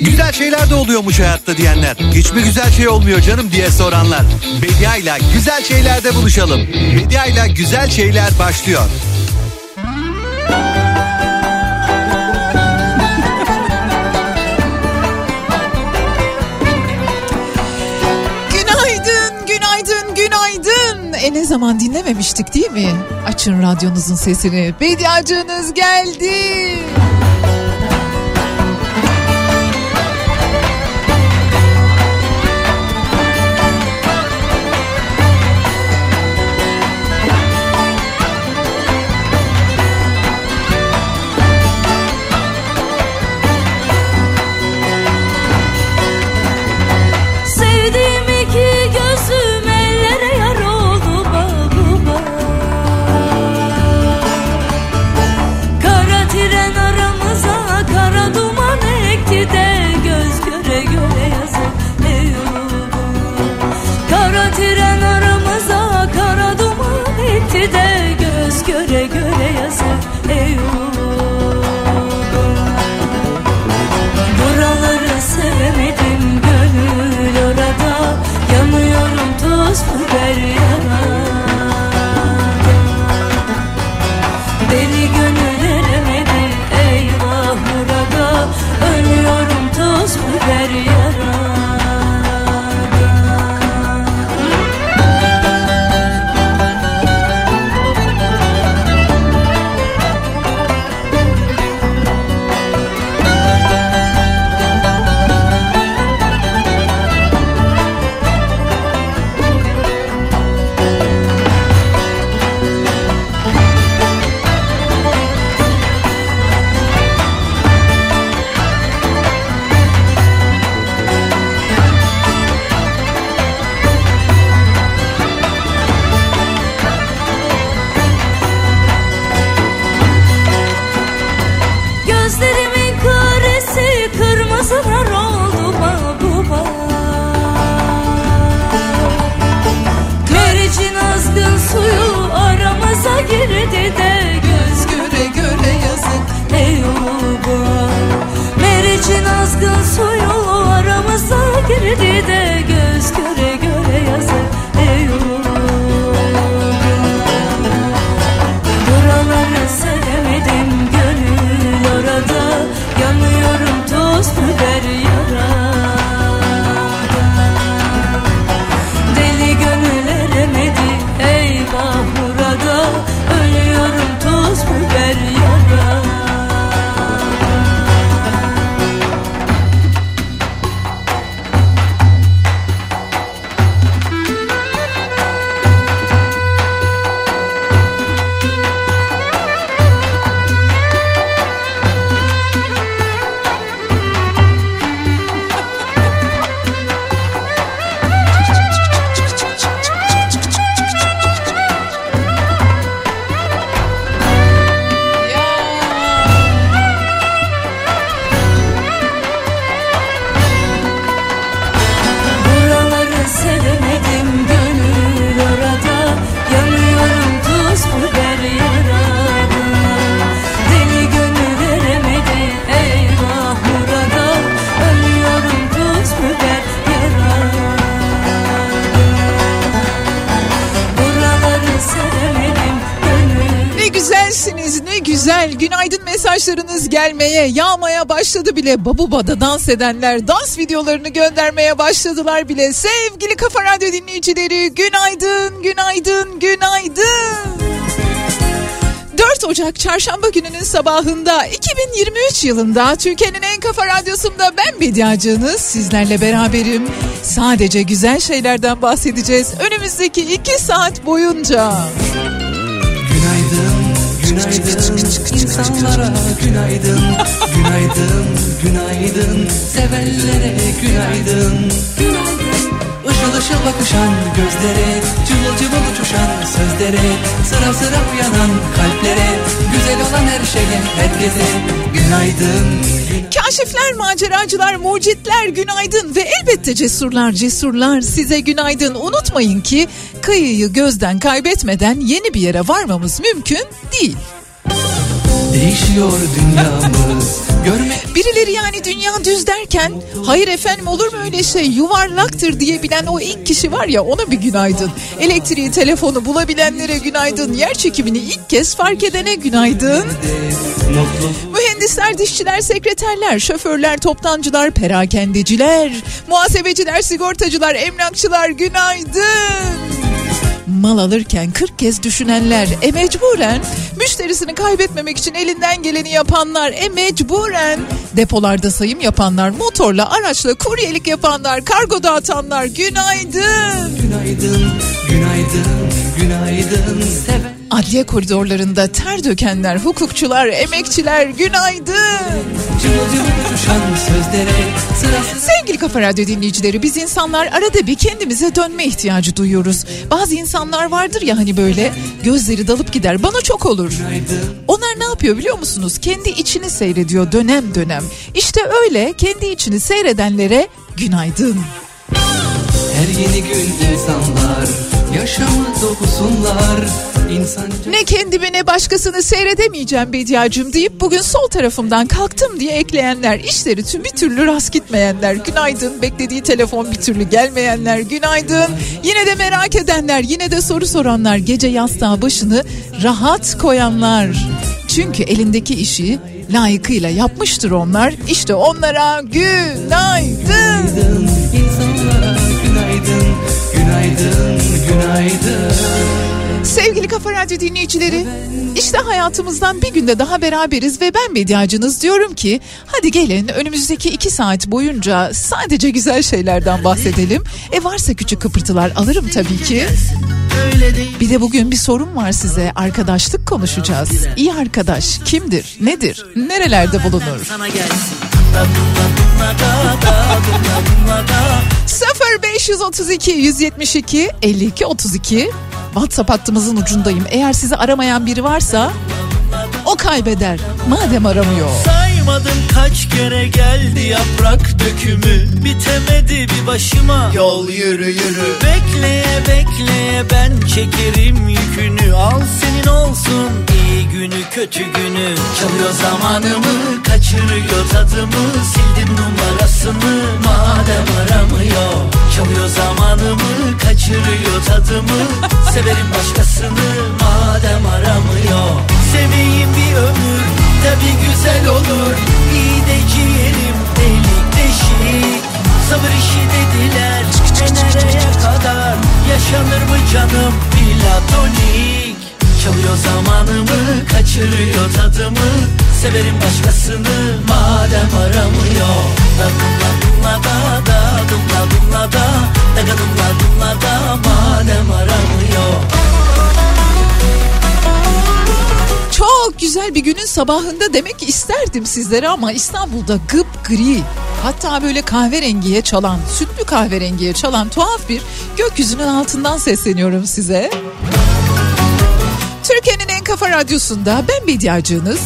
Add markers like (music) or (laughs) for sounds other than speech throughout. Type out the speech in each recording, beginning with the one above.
Güzel şeyler de oluyormuş hayatta diyenler. Hiç mi güzel şey olmuyor canım diye soranlar. Bedia ile güzel şeylerde buluşalım. Bedia ile güzel şeyler başlıyor. Günaydın, günaydın, günaydın. E ne zaman dinlememiştik değil mi? Açın radyonuzun sesini. Bediacınız geldi. Sevdiğim göre göre yazar. Ey bile. Babuba'da dans edenler dans videolarını göndermeye başladılar bile. Sevgili Kafa Radyo dinleyicileri günaydın, günaydın, günaydın. 4 Ocak çarşamba gününün sabahında 2023 yılında Türkiye'nin en kafa radyosunda ben Bediacınız sizlerle beraberim. Sadece güzel şeylerden bahsedeceğiz önümüzdeki 2 saat boyunca. Günaydın, günaydın insanlara günaydın Günaydın, günaydın sevenlere günaydın Işıl ışıl bakışan gözlere Cıvıl cıvıl uçuşan sözlere Sıra sıra uyanan kalplere Güzel olan her şeye herkese Günaydın, Kaşifler, maceracılar, mucitler günaydın ve elbette cesurlar, cesurlar size günaydın. Unutmayın ki kıyıyı gözden kaybetmeden yeni bir yere varmamız mümkün değil. Değişiyor dünyamız (laughs) Görmek Birileri yani dünya düz derken hayır efendim olur mu öyle şey yuvarlaktır diyebilen o ilk kişi var ya ona bir günaydın. Elektriği telefonu bulabilenlere günaydın. Yer çekimini ilk kez fark edene günaydın. Mühendisler, dişçiler, sekreterler, şoförler, toptancılar, perakendeciler, muhasebeciler, sigortacılar, emlakçılar günaydın. Mal alırken 40 kez düşünenler, e mecburen müşterisini kaybetmemek için elinden geleni yapanlar, e mecburen depolarda sayım yapanlar, motorla, araçla kuryelik yapanlar, kargo dağıtanlar günaydın. Günaydın, günaydın, günaydın Seven Adliye koridorlarında ter dökenler, hukukçular, emekçiler günaydın. Sevgili Kafa Radyo dinleyicileri biz insanlar arada bir kendimize dönme ihtiyacı duyuyoruz. Bazı insanlar vardır ya hani böyle gözleri dalıp gider bana çok olur. Onlar ne yapıyor biliyor musunuz? Kendi içini seyrediyor dönem dönem. İşte öyle kendi içini seyredenlere günaydın. Her yeni gün insanlar Yaşamı dokusunlar İnsanca Ne kendimi ne başkasını seyredemeyeceğim Bediacığım deyip bugün sol tarafımdan kalktım diye ekleyenler, işleri tüm bir türlü rast gitmeyenler, günaydın, beklediği telefon bir türlü gelmeyenler, günaydın, yine de merak edenler, yine de soru soranlar, gece yastığa başını rahat koyanlar. Çünkü elindeki işi layıkıyla yapmıştır onlar. İşte onlara günaydın. Sevgili Kafa Radyo dinleyicileri, işte hayatımızdan bir günde daha beraberiz ve ben medyacınız diyorum ki hadi gelin önümüzdeki iki saat boyunca sadece güzel şeylerden bahsedelim. E varsa küçük kıpırtılar alırım tabii ki. Bir de bugün bir sorun var size. Arkadaşlık konuşacağız. İyi arkadaş kimdir? Nedir? Nerelerde bulunur? sana gelsin. 0532 172 52 32 WhatsApp hattımızın ucundayım. Eğer sizi aramayan biri varsa o kaybeder. Madem aramıyor. Saymadım kaç kere geldi yaprak dökümü. Bitemedi bir başıma. Yol yürü yürü. Bekleye bekleye ben çekerim yükünü. Al senin olsun iyi günü kötü günü. Çalıyor zamanımı kaçırıyor tadımı. Sildim numarasını madem aramıyor. Çalıyor zamanımı kaçırıyor tadımı. (laughs) Severim başkasını madem aramıyor. Seveyim bir ömür tabi güzel olur İyi de ciğerim delik deşik Sabır işi dediler e nereye kadar Yaşanır mı canım platonik Çalıyor zamanımı kaçırıyor tadımı Severim başkasını madem aramıyor Da dumla dumla da da dumla dumla da Daga dumla dumla da madem aramıyor Çok güzel bir günün sabahında demek isterdim sizlere ama İstanbul'da gıp gri hatta böyle kahverengiye çalan sütlü kahverengiye çalan tuhaf bir gökyüzünün altından sesleniyorum size. Türkiye'nin en kafa radyosunda ben medyacınız.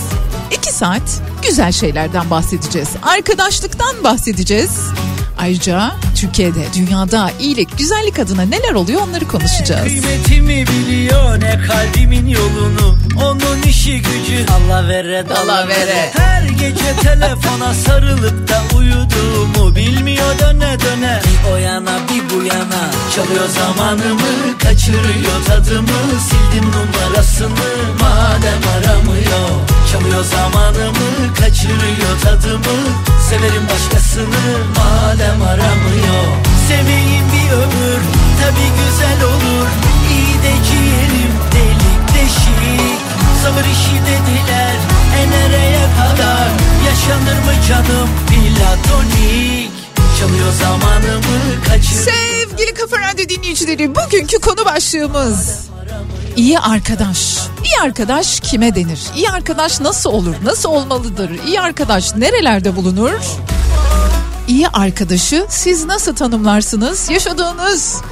İki saat güzel şeylerden bahsedeceğiz. Arkadaşlıktan bahsedeceğiz. Ayrıca Türkiye'de, dünyada iyilik, güzellik adına neler oluyor onları konuşacağız. Kıymetimi biliyor ne kalbimin yolunu. Onun işi gücü Allah vere dala vere. Her gece telefona sarılıp da uyuduğumu Bilmiyor döne döne. Bir o yana bir bu yana. Çalıyor zamanımı kaçırıyor tadımı. Sildim numarasını madem aramıyor Çalıyor zamanımı kaçırıyor tadımı. Severim başkasını madem aramıyor. Seveyim bir ömür tabi güzel olur. İyi de ciğerim delik deşik. Sabır işi dediler e nereye kadar. Yaşanır mı canım platonik? Çalıyor zamanımı kaçırıyor Sevgili Kafa Radyo dinleyicileri bugünkü konu başlığımız İyi arkadaş. İyi arkadaş kime denir? İyi arkadaş nasıl olur? Nasıl olmalıdır? İyi arkadaş nerelerde bulunur? İyi arkadaşı siz nasıl tanımlarsınız? Yaşadığınız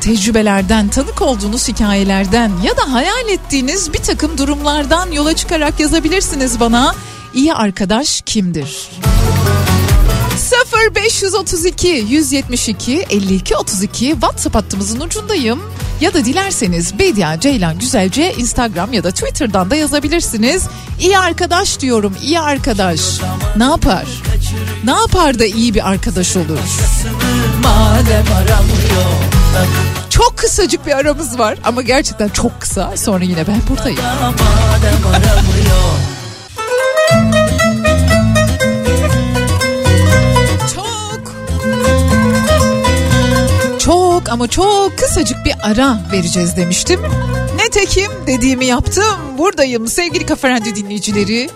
tecrübelerden, tanık olduğunuz hikayelerden ya da hayal ettiğiniz bir takım durumlardan yola çıkarak yazabilirsiniz bana. İyi arkadaş kimdir? 0532 172 52 32 WhatsApp hattımızın ucundayım. Ya da dilerseniz Bedia Ceylan Güzelce Instagram ya da Twitter'dan da yazabilirsiniz. İyi arkadaş diyorum iyi arkadaş. Ne yapar? Ne yapar da iyi bir arkadaş olur? Çok kısacık bir aramız var ama gerçekten çok kısa. Sonra yine ben buradayım. Ama çok kısacık bir ara vereceğiz demiştim. Netekim dediğimi yaptım. Buradayım sevgili Kafa Radyo dinleyicileri.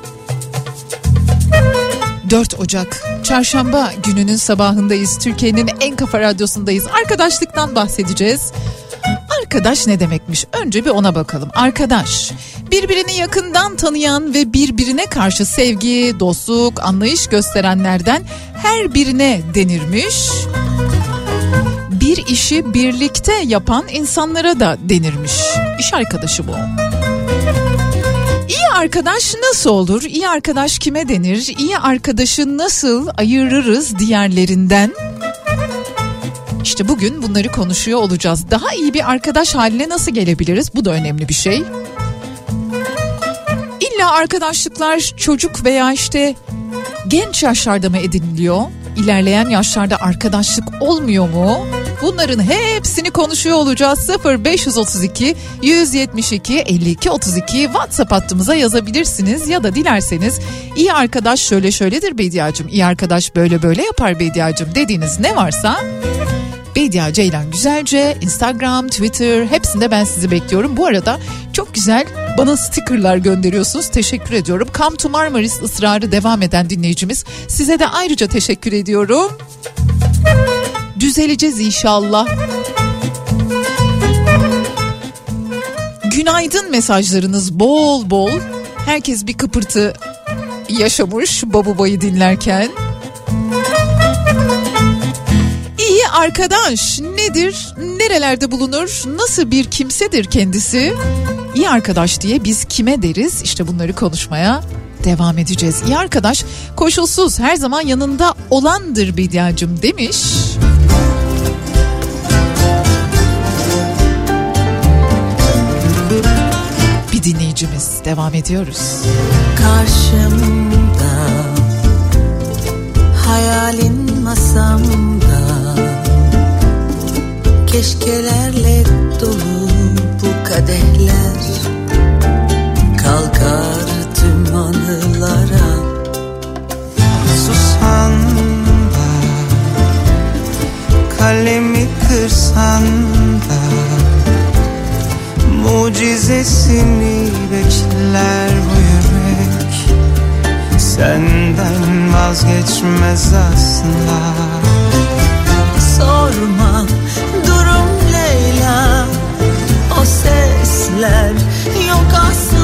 4 Ocak Çarşamba gününün sabahındayız. Türkiye'nin en kafa radyosundayız. Arkadaşlıktan bahsedeceğiz. Arkadaş ne demekmiş? Önce bir ona bakalım. Arkadaş, birbirini yakından tanıyan ve birbirine karşı sevgi, dostluk, anlayış gösterenlerden her birine denirmiş. Bir işi birlikte yapan insanlara da denirmiş. İş arkadaşı bu. İyi arkadaş nasıl olur? İyi arkadaş kime denir? İyi arkadaşı nasıl ayırırız diğerlerinden? İşte bugün bunları konuşuyor olacağız. Daha iyi bir arkadaş haline nasıl gelebiliriz? Bu da önemli bir şey. İlla arkadaşlıklar çocuk veya işte genç yaşlarda mı ediniliyor? İlerleyen yaşlarda arkadaşlık olmuyor mu? Bunların hepsini konuşuyor olacağız. 0 532 172 52 32 WhatsApp hattımıza yazabilirsiniz ya da dilerseniz iyi arkadaş şöyle şöyledir Bediacım, iyi arkadaş böyle böyle yapar Bediacım dediğiniz ne varsa Bedia Ceylan Güzelce, Instagram, Twitter hepsinde ben sizi bekliyorum. Bu arada çok güzel bana stickerlar gönderiyorsunuz. Teşekkür ediyorum. Come to Marmaris ısrarı devam eden dinleyicimiz. Size de ayrıca teşekkür ediyorum. Düzeleceğiz inşallah. Günaydın mesajlarınız bol bol. Herkes bir kıpırtı yaşamış Babubayı dinlerken. İyi arkadaş nedir? Nerelerde bulunur? Nasıl bir kimsedir kendisi? İyi arkadaş diye biz kime deriz? İşte bunları konuşmaya devam edeceğiz. İyi arkadaş koşulsuz her zaman yanında olandır Bediacım demiş. Bir dinleyicimiz. Devam ediyoruz. Karşımda Hayalin masamda Keşkelerle dolu bu kadehler. Kalkar tüm anılara. Susan da Kalemi kırsan da Mucizesini bekler bu yürek. Senden vazgeçmez asla Sorma durum Leyla. O sesler yok aslında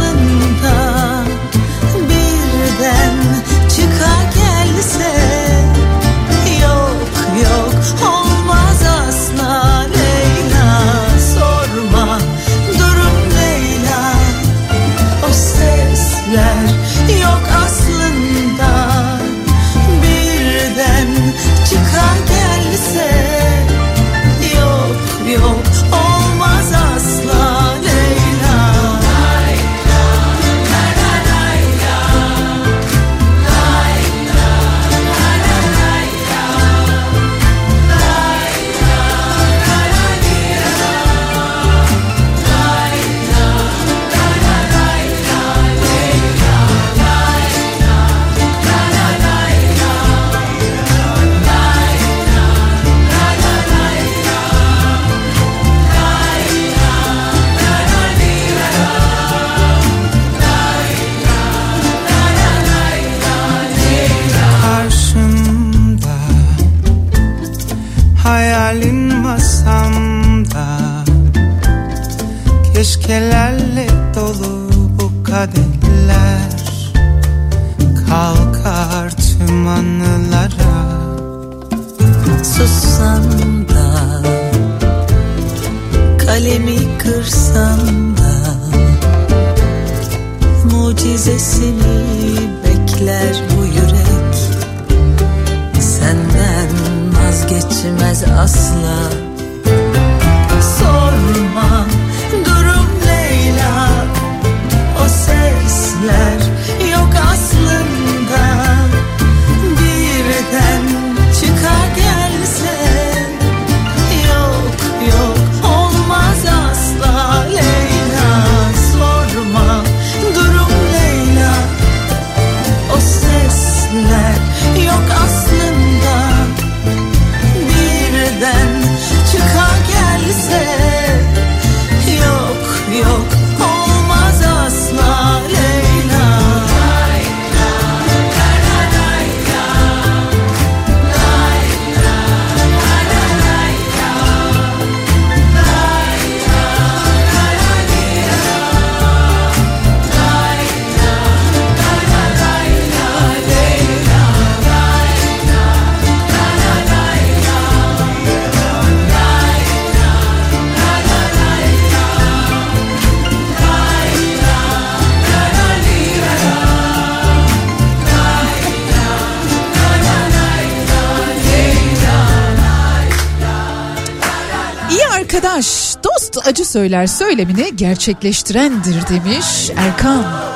Arkadaş dost acı söyler söylemini gerçekleştirendir demiş Erkan.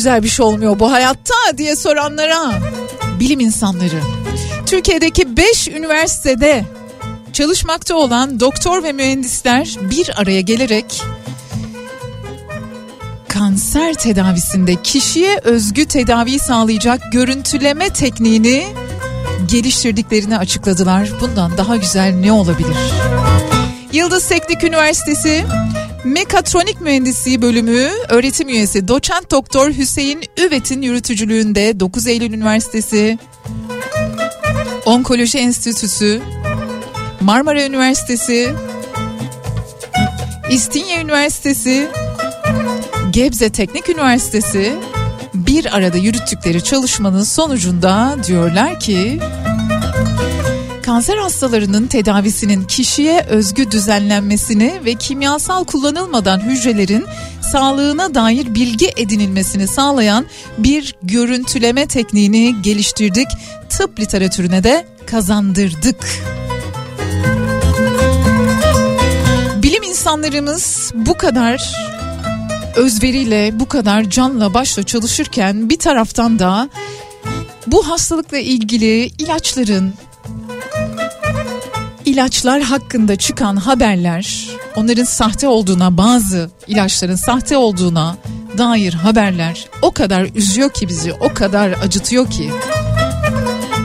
Güzel bir şey olmuyor bu hayatta diye soranlara bilim insanları Türkiye'deki 5 üniversitede çalışmakta olan doktor ve mühendisler bir araya gelerek kanser tedavisinde kişiye özgü tedavi sağlayacak görüntüleme tekniğini geliştirdiklerini açıkladılar. Bundan daha güzel ne olabilir? Yıldız Teknik Üniversitesi Mekatronik Mühendisliği Bölümü öğretim üyesi doçent doktor Hüseyin Üvet'in yürütücülüğünde 9 Eylül Üniversitesi Onkoloji Enstitüsü Marmara Üniversitesi İstinye Üniversitesi Gebze Teknik Üniversitesi bir arada yürüttükleri çalışmanın sonucunda diyorlar ki kanser hastalarının tedavisinin kişiye özgü düzenlenmesini ve kimyasal kullanılmadan hücrelerin sağlığına dair bilgi edinilmesini sağlayan bir görüntüleme tekniğini geliştirdik. Tıp literatürüne de kazandırdık. Bilim insanlarımız bu kadar özveriyle, bu kadar canla başla çalışırken bir taraftan da bu hastalıkla ilgili ilaçların ilaçlar hakkında çıkan haberler, onların sahte olduğuna, bazı ilaçların sahte olduğuna dair haberler o kadar üzüyor ki bizi, o kadar acıtıyor ki.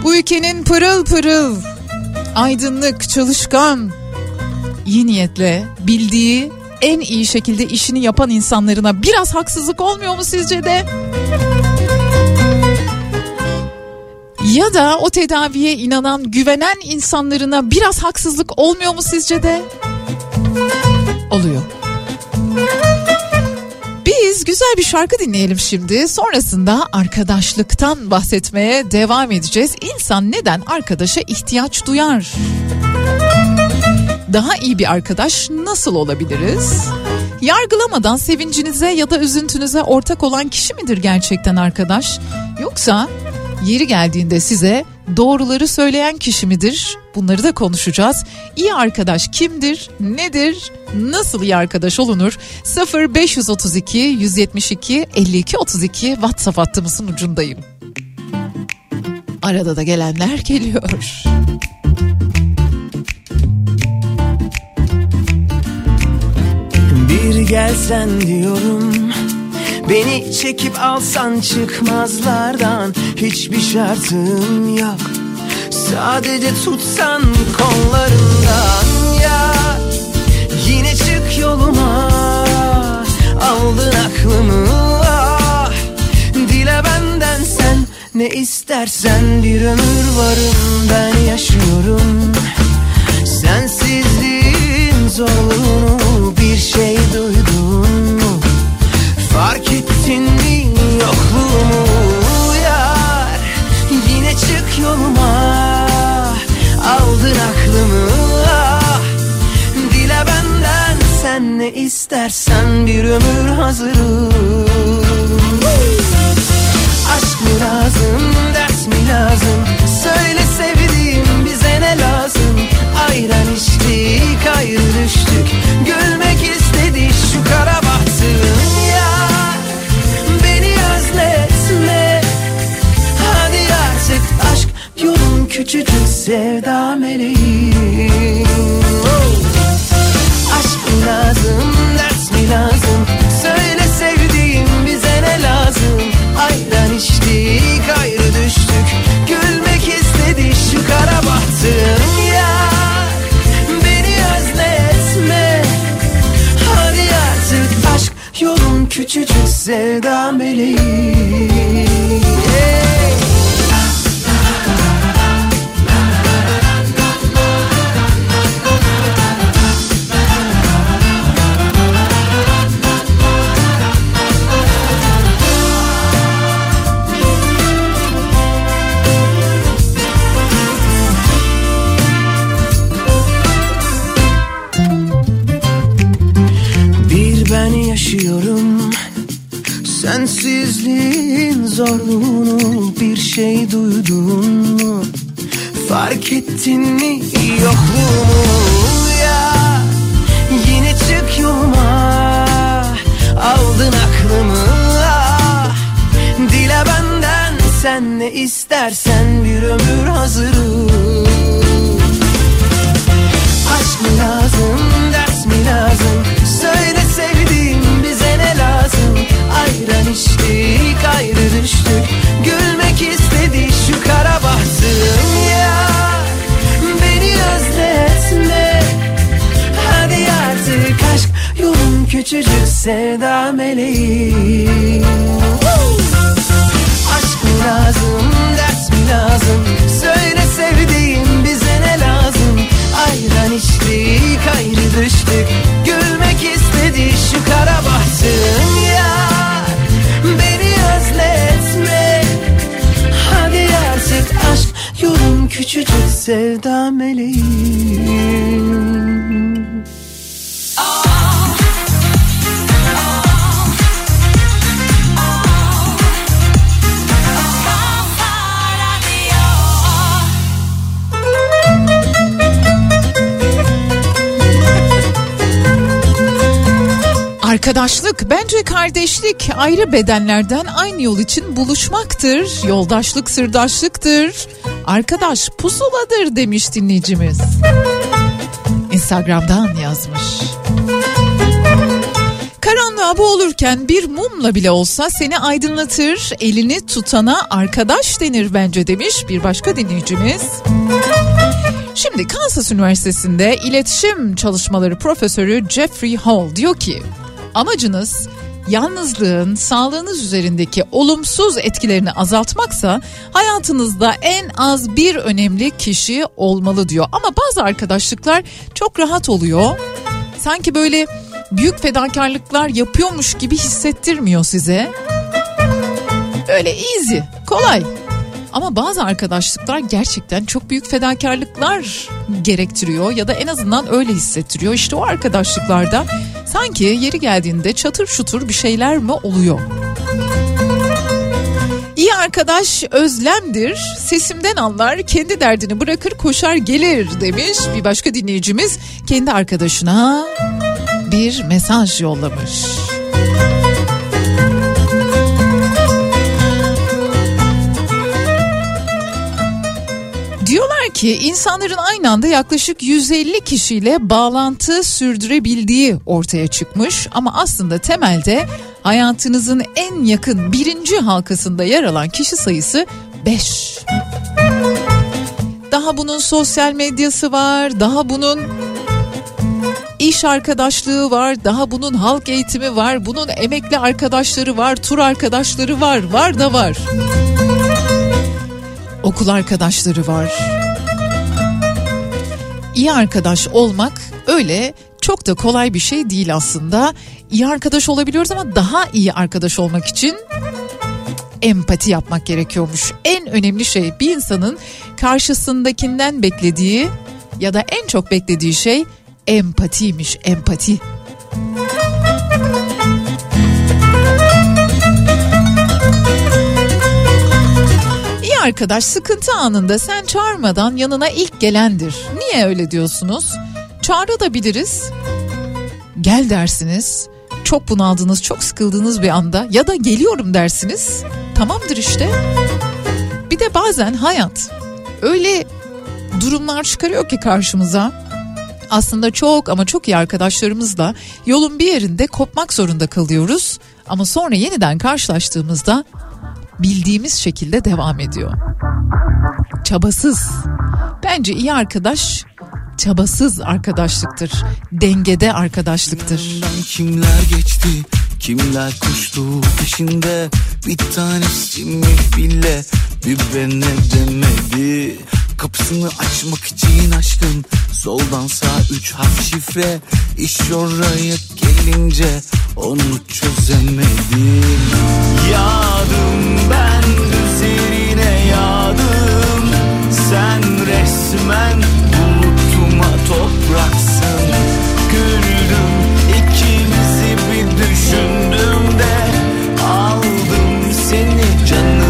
Bu ülkenin pırıl pırıl, aydınlık, çalışkan, iyi niyetle bildiği en iyi şekilde işini yapan insanlarına biraz haksızlık olmuyor mu sizce de? Ya da o tedaviye inanan, güvenen insanlarına biraz haksızlık olmuyor mu sizce de? Oluyor. Biz güzel bir şarkı dinleyelim şimdi. Sonrasında arkadaşlıktan bahsetmeye devam edeceğiz. İnsan neden arkadaşa ihtiyaç duyar? Daha iyi bir arkadaş nasıl olabiliriz? Yargılamadan sevincinize ya da üzüntünüze ortak olan kişi midir gerçekten arkadaş? Yoksa yeri geldiğinde size doğruları söyleyen kişi midir? Bunları da konuşacağız. İyi arkadaş kimdir? Nedir? Nasıl iyi arkadaş olunur? 0 532 172 52 32 WhatsApp hattımızın ucundayım. Arada da gelenler geliyor. Bir gelsen diyorum Beni çekip alsan çıkmazlardan Hiçbir şartım yok. Sadece tutsan kollarından ya. Yine çık yoluma Aldın aklımı. Ah Dile benden sen ne istersen Bir ömür varım ben yaşıyorum. Sensizliğin zorluğunu bir şey duydun mu? Fark ettin mi yokluğumu? Yar Yine çık yoluma. Aldın aklımı. Ah. Dile benden sen ne istersen bir ömür hazırım. Aşk mı lazım, ders mi lazım? Söyle sevdiğim bize ne lazım? Ayran içtik, ayrı düştük sevda meleğim Aşk mı lazım, ders mi lazım? Söyle sevdiğim bize ne lazım? Ayran içtik, ayrı düştük. Gülmek istedi şu kara bahtım ya. Beni özletme Hadi artık aşk yolun küçücük sevda meleği sevda meleğim Arkadaşlık bence kardeşlik ayrı bedenlerden aynı yol için buluşmaktır. Yoldaşlık sırdaşlıktır. Arkadaş pusuladır demiş dinleyicimiz. Instagram'dan yazmış. Karanlığa boğulurken bir mumla bile olsa seni aydınlatır. Elini tutana arkadaş denir bence demiş bir başka dinleyicimiz. Şimdi Kansas Üniversitesi'nde iletişim çalışmaları profesörü Jeffrey Hall diyor ki amacınız yalnızlığın sağlığınız üzerindeki olumsuz etkilerini azaltmaksa hayatınızda en az bir önemli kişi olmalı diyor. Ama bazı arkadaşlıklar çok rahat oluyor. Sanki böyle büyük fedakarlıklar yapıyormuş gibi hissettirmiyor size. Öyle easy, kolay. Ama bazı arkadaşlıklar gerçekten çok büyük fedakarlıklar gerektiriyor ya da en azından öyle hissettiriyor. İşte o arkadaşlıklarda sanki yeri geldiğinde çatır çutur bir şeyler mi oluyor? İyi arkadaş özlemdir. Sesimden anlar, kendi derdini bırakır koşar gelir demiş bir başka dinleyicimiz kendi arkadaşına bir mesaj yollamış. Ki insanların aynı anda yaklaşık 150 kişiyle bağlantı sürdürebildiği ortaya çıkmış ama aslında temelde hayatınızın en yakın birinci halkasında yer alan kişi sayısı 5. Daha bunun sosyal medyası var, daha bunun iş arkadaşlığı var, daha bunun halk eğitimi var, bunun emekli arkadaşları var, tur arkadaşları var, var da var. Okul arkadaşları var. İyi arkadaş olmak öyle çok da kolay bir şey değil aslında. İyi arkadaş olabiliyoruz ama daha iyi arkadaş olmak için empati yapmak gerekiyormuş. En önemli şey bir insanın karşısındakinden beklediği ya da en çok beklediği şey empatiymiş, empati. Arkadaş sıkıntı anında sen çağırmadan yanına ilk gelendir. Niye öyle diyorsunuz? Çağırabiliriz. Gel dersiniz. Çok bunaldınız, çok sıkıldığınız bir anda ya da geliyorum dersiniz. Tamamdır işte. Bir de bazen hayat öyle durumlar çıkarıyor ki karşımıza. Aslında çok ama çok iyi arkadaşlarımızla yolun bir yerinde kopmak zorunda kalıyoruz. Ama sonra yeniden karşılaştığımızda bildiğimiz şekilde devam ediyor. Çabasız. Bence iyi arkadaş çabasız arkadaşlıktır. Dengede arkadaşlıktır. Kimler geçti kimler koştu peşinde bir tanesi mi bile bir bene demedi Kapısını açmak için aşkın Soldan sağ üç harf şifre. İş oraya gelince Onu çözemedim. Yağdım ben üzerine yağdım Sen resmen bulutuma topraksın. Güldüm ikimizi bir düşündüm de Aldım seni canını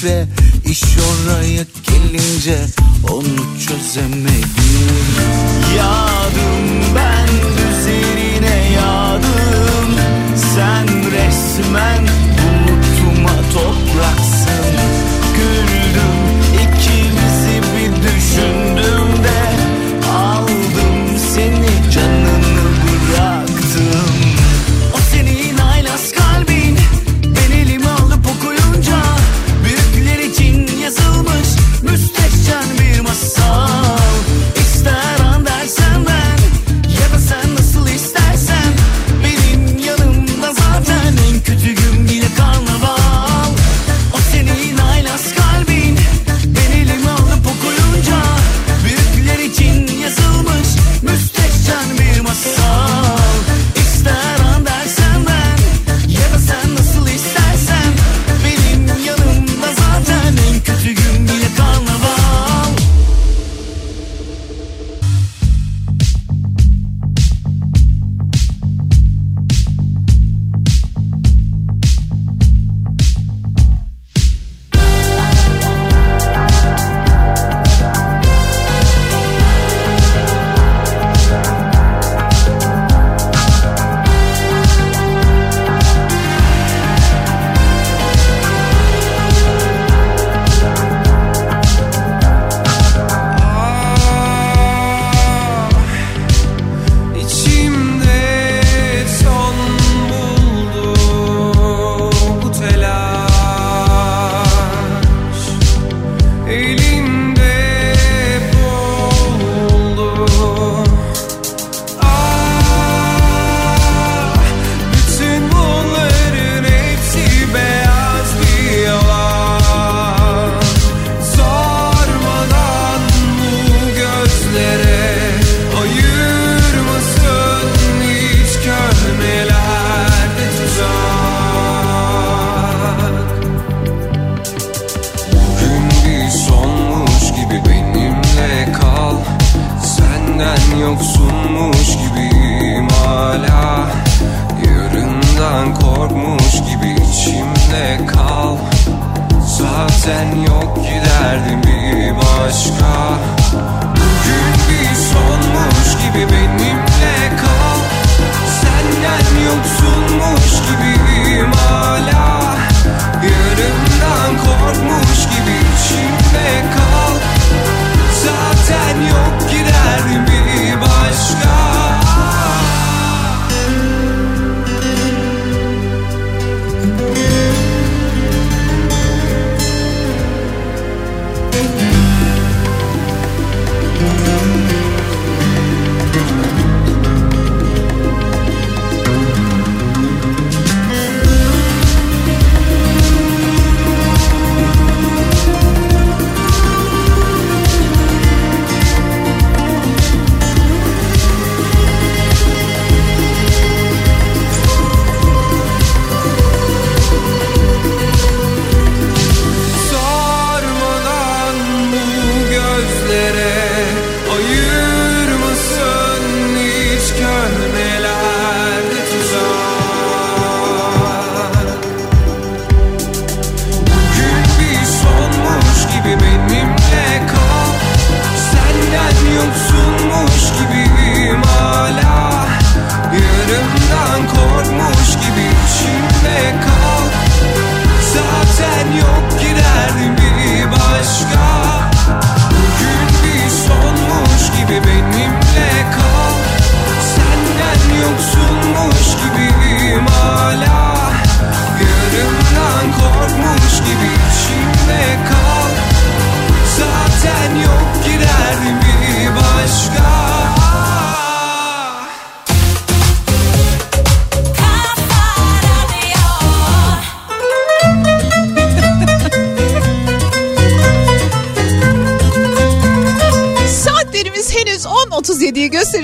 şifre İş oraya gelince Onu çözemedim. Yağdım ben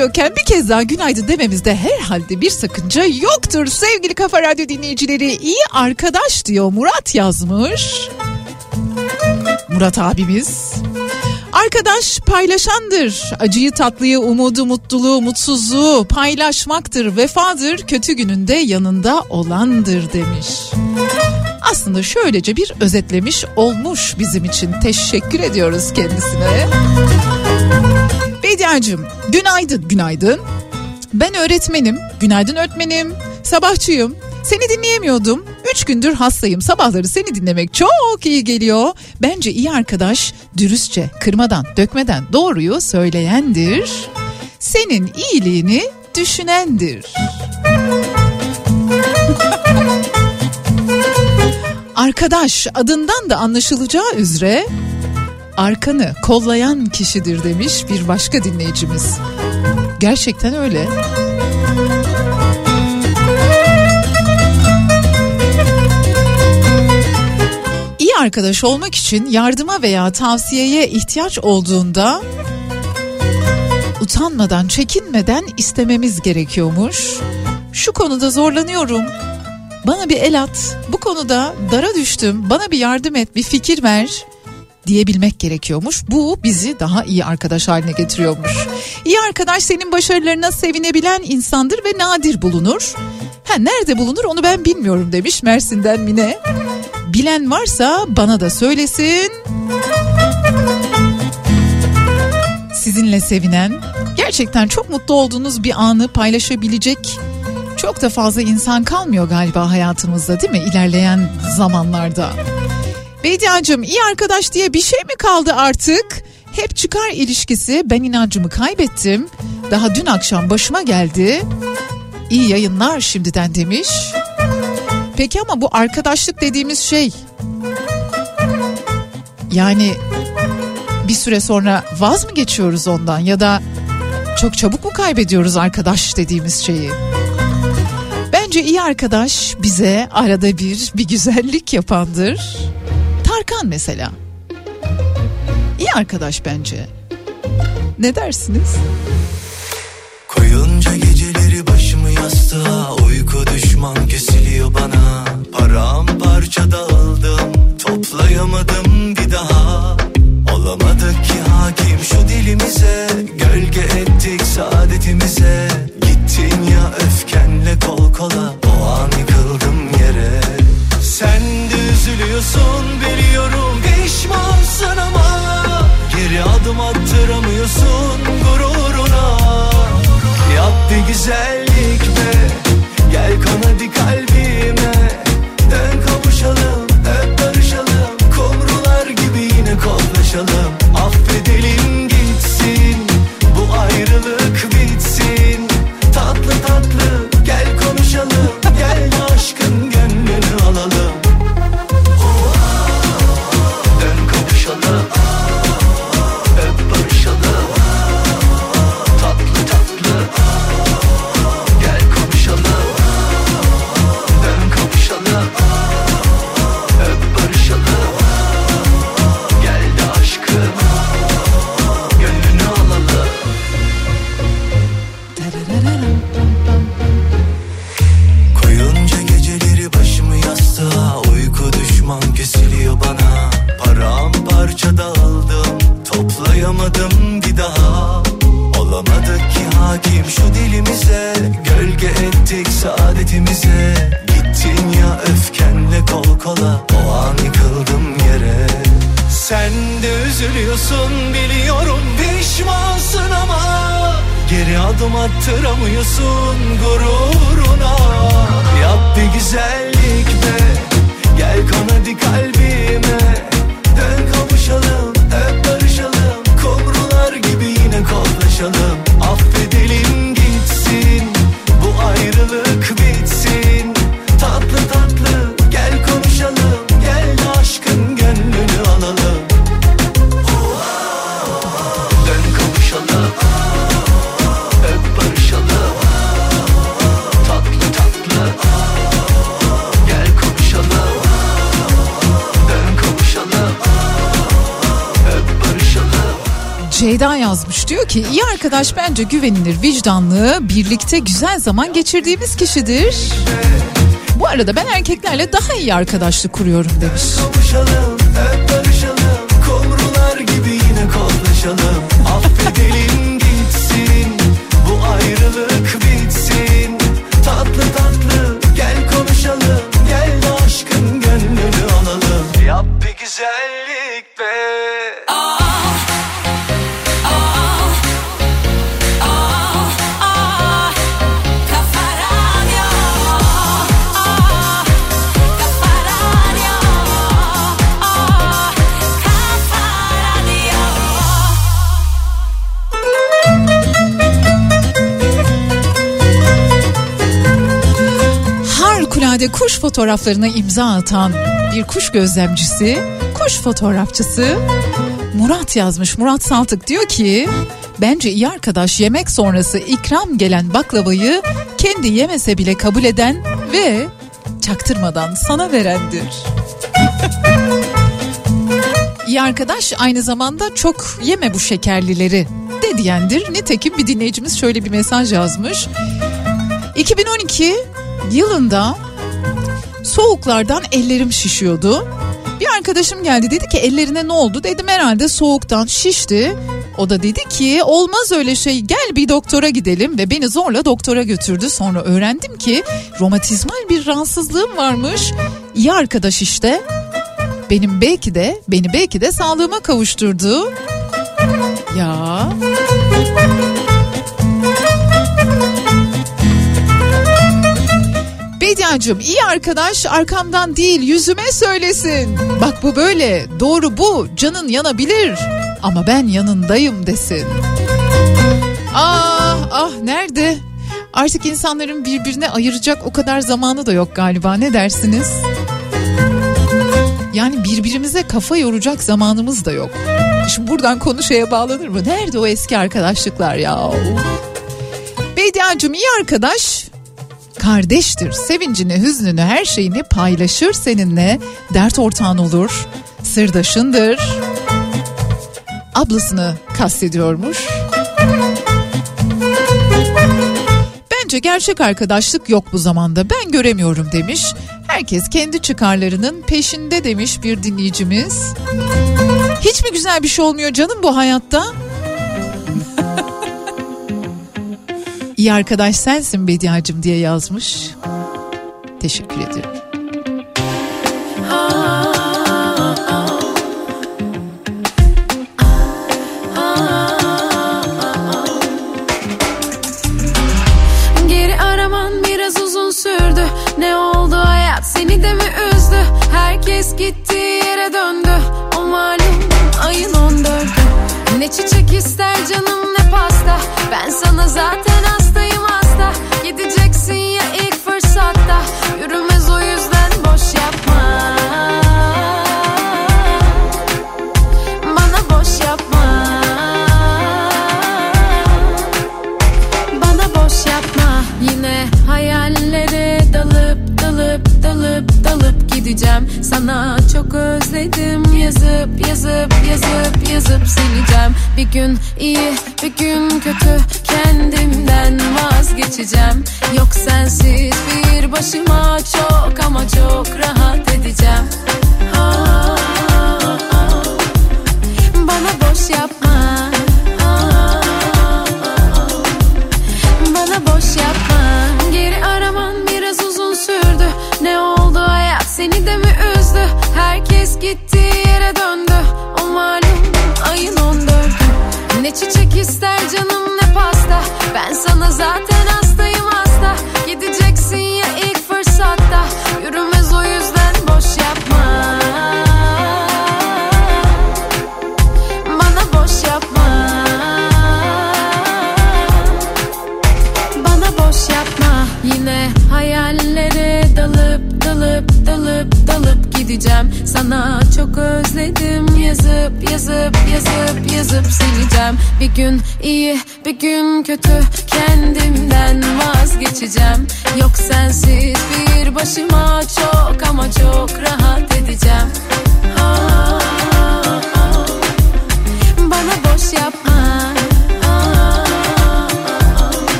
10.37'yi gösteriyorken bir kez daha günaydın dememizde herhalde bir sakınca yoktur. Sevgili Kafa Radyo dinleyicileri iyi arkadaş diyor Murat yazmış. Murat abimiz. Arkadaş paylaşandır. Acıyı tatlıyı, umudu, mutluluğu, mutsuzluğu paylaşmaktır. Vefadır, kötü gününde yanında olandır demiş. Aslında şöylece bir özetlemiş olmuş bizim için. Teşekkür ediyoruz kendisine. Bediacığım günaydın günaydın. Ben öğretmenim. Günaydın öğretmenim. Sabahçıyım. Seni dinleyemiyordum. Üç gündür hastayım. Sabahları seni dinlemek çok iyi geliyor. Bence iyi arkadaş dürüstçe, kırmadan, dökmeden doğruyu söyleyendir. Senin iyiliğini düşünendir. Arkadaş adından da anlaşılacağı üzere arkanı kollayan kişidir demiş bir başka dinleyicimiz. Gerçekten öyle. İyi arkadaş olmak için yardıma veya tavsiyeye ihtiyaç olduğunda utanmadan, çekinmeden istememiz gerekiyormuş. Şu konuda zorlanıyorum. Bana bir el at. Bu konuda dara düştüm. Bana bir yardım et, bir fikir ver diyebilmek gerekiyormuş. Bu bizi daha iyi arkadaş haline getiriyormuş. İyi arkadaş senin başarılarına sevinebilen insandır ve nadir bulunur. Ha nerede bulunur onu ben bilmiyorum demiş Mersin'den Mine. Bilen varsa bana da söylesin. Sizinle sevinen, gerçekten çok mutlu olduğunuz bir anı paylaşabilecek çok da fazla insan kalmıyor galiba hayatımızda değil mi ilerleyen zamanlarda. Bediacığım iyi arkadaş diye bir şey mi kaldı artık? Hep çıkar ilişkisi ben inancımı kaybettim. Daha dün akşam başıma geldi. İyi yayınlar şimdiden demiş. Peki ama bu arkadaşlık dediğimiz şey yani bir süre sonra vaz mı geçiyoruz ondan ya da çok çabuk mu kaybediyoruz arkadaş dediğimiz şeyi? Bence iyi arkadaş bize arada bir bir güzellik yapandır. Tarkan mesela. İyi arkadaş bence. Ne dersiniz? Koyunca geceleri başımı yastığa Uyku düşman kesiliyor bana Paramparça dağıldım Toplayamadım bir daha Olamadık ki hakim şu dilimize Gölge ettik saadetimize Gittin ya öfkenle kol kola üzülüyorsun biliyorum Pişmansın ama Geri adım attıramıyorsun gururuna. Yap bir güzellik be Gel kon hadi kalbime bence güvenilir, vicdanlı, birlikte güzel zaman geçirdiğimiz kişidir. Bu arada ben erkeklerle daha iyi arkadaşlık kuruyorum demiş. Kavuşalım kuş fotoğraflarına imza atan bir kuş gözlemcisi, kuş fotoğrafçısı Murat yazmış. Murat Saltık diyor ki bence iyi arkadaş yemek sonrası ikram gelen baklavayı kendi yemese bile kabul eden ve çaktırmadan sana verendir. (laughs) İyi arkadaş aynı zamanda çok yeme bu şekerlileri de diyendir. Nitekim bir dinleyicimiz şöyle bir mesaj yazmış. 2012 yılında soğuklardan ellerim şişiyordu. Bir arkadaşım geldi dedi ki ellerine ne oldu? Dedim herhalde soğuktan şişti. O da dedi ki olmaz öyle şey gel bir doktora gidelim ve beni zorla doktora götürdü. Sonra öğrendim ki romatizmal bir rahatsızlığım varmış. İyi arkadaş işte. Benim belki de beni belki de sağlığıma kavuşturdu. Ya. Bediacığım iyi arkadaş arkamdan değil yüzüme söylesin. Bak bu böyle doğru bu canın yanabilir ama ben yanındayım desin. Ah ah nerede? Artık insanların birbirine ayıracak o kadar zamanı da yok galiba ne dersiniz? Yani birbirimize kafa yoracak zamanımız da yok. Şimdi buradan konu şeye bağlanır mı? Nerede o eski arkadaşlıklar ya? Bediacığım iyi arkadaş kardeştir. Sevincini, hüznünü, her şeyini paylaşır seninle. Dert ortağın olur. Sırdaşındır. Ablasını kastediyormuş. Bence gerçek arkadaşlık yok bu zamanda. Ben göremiyorum demiş. Herkes kendi çıkarlarının peşinde demiş bir dinleyicimiz. Hiç mi güzel bir şey olmuyor canım bu hayatta? İyi arkadaş sensin Bediacım diye yazmış. Teşekkür ederim. Geri araman biraz uzun sürdü. Ne oldu hayat? Seni de mi üzdü? Herkes gittiği yere döndü. O malum ayın on dördü. Ne çiçek ister canım ne pasta. Ben sana zaten hasta Gideceksin ya ilk fırsatta. Yürümez o yüzden boş yapma. Bana boş yapma. Bana boş yapma. Yine hayallere dalıp dalıp dalıp gideceğim. Sana çok özledim. Yazıp yazıp yazıp yazıp sileceğim. Bir gün iyi bir gün kötü. Kendimden vazgeçeceğim. Yok sensiz bir başıma çok ama çok rahat edeceğim. Ah, ah, ah. Bana boş yapma Ben sana zaten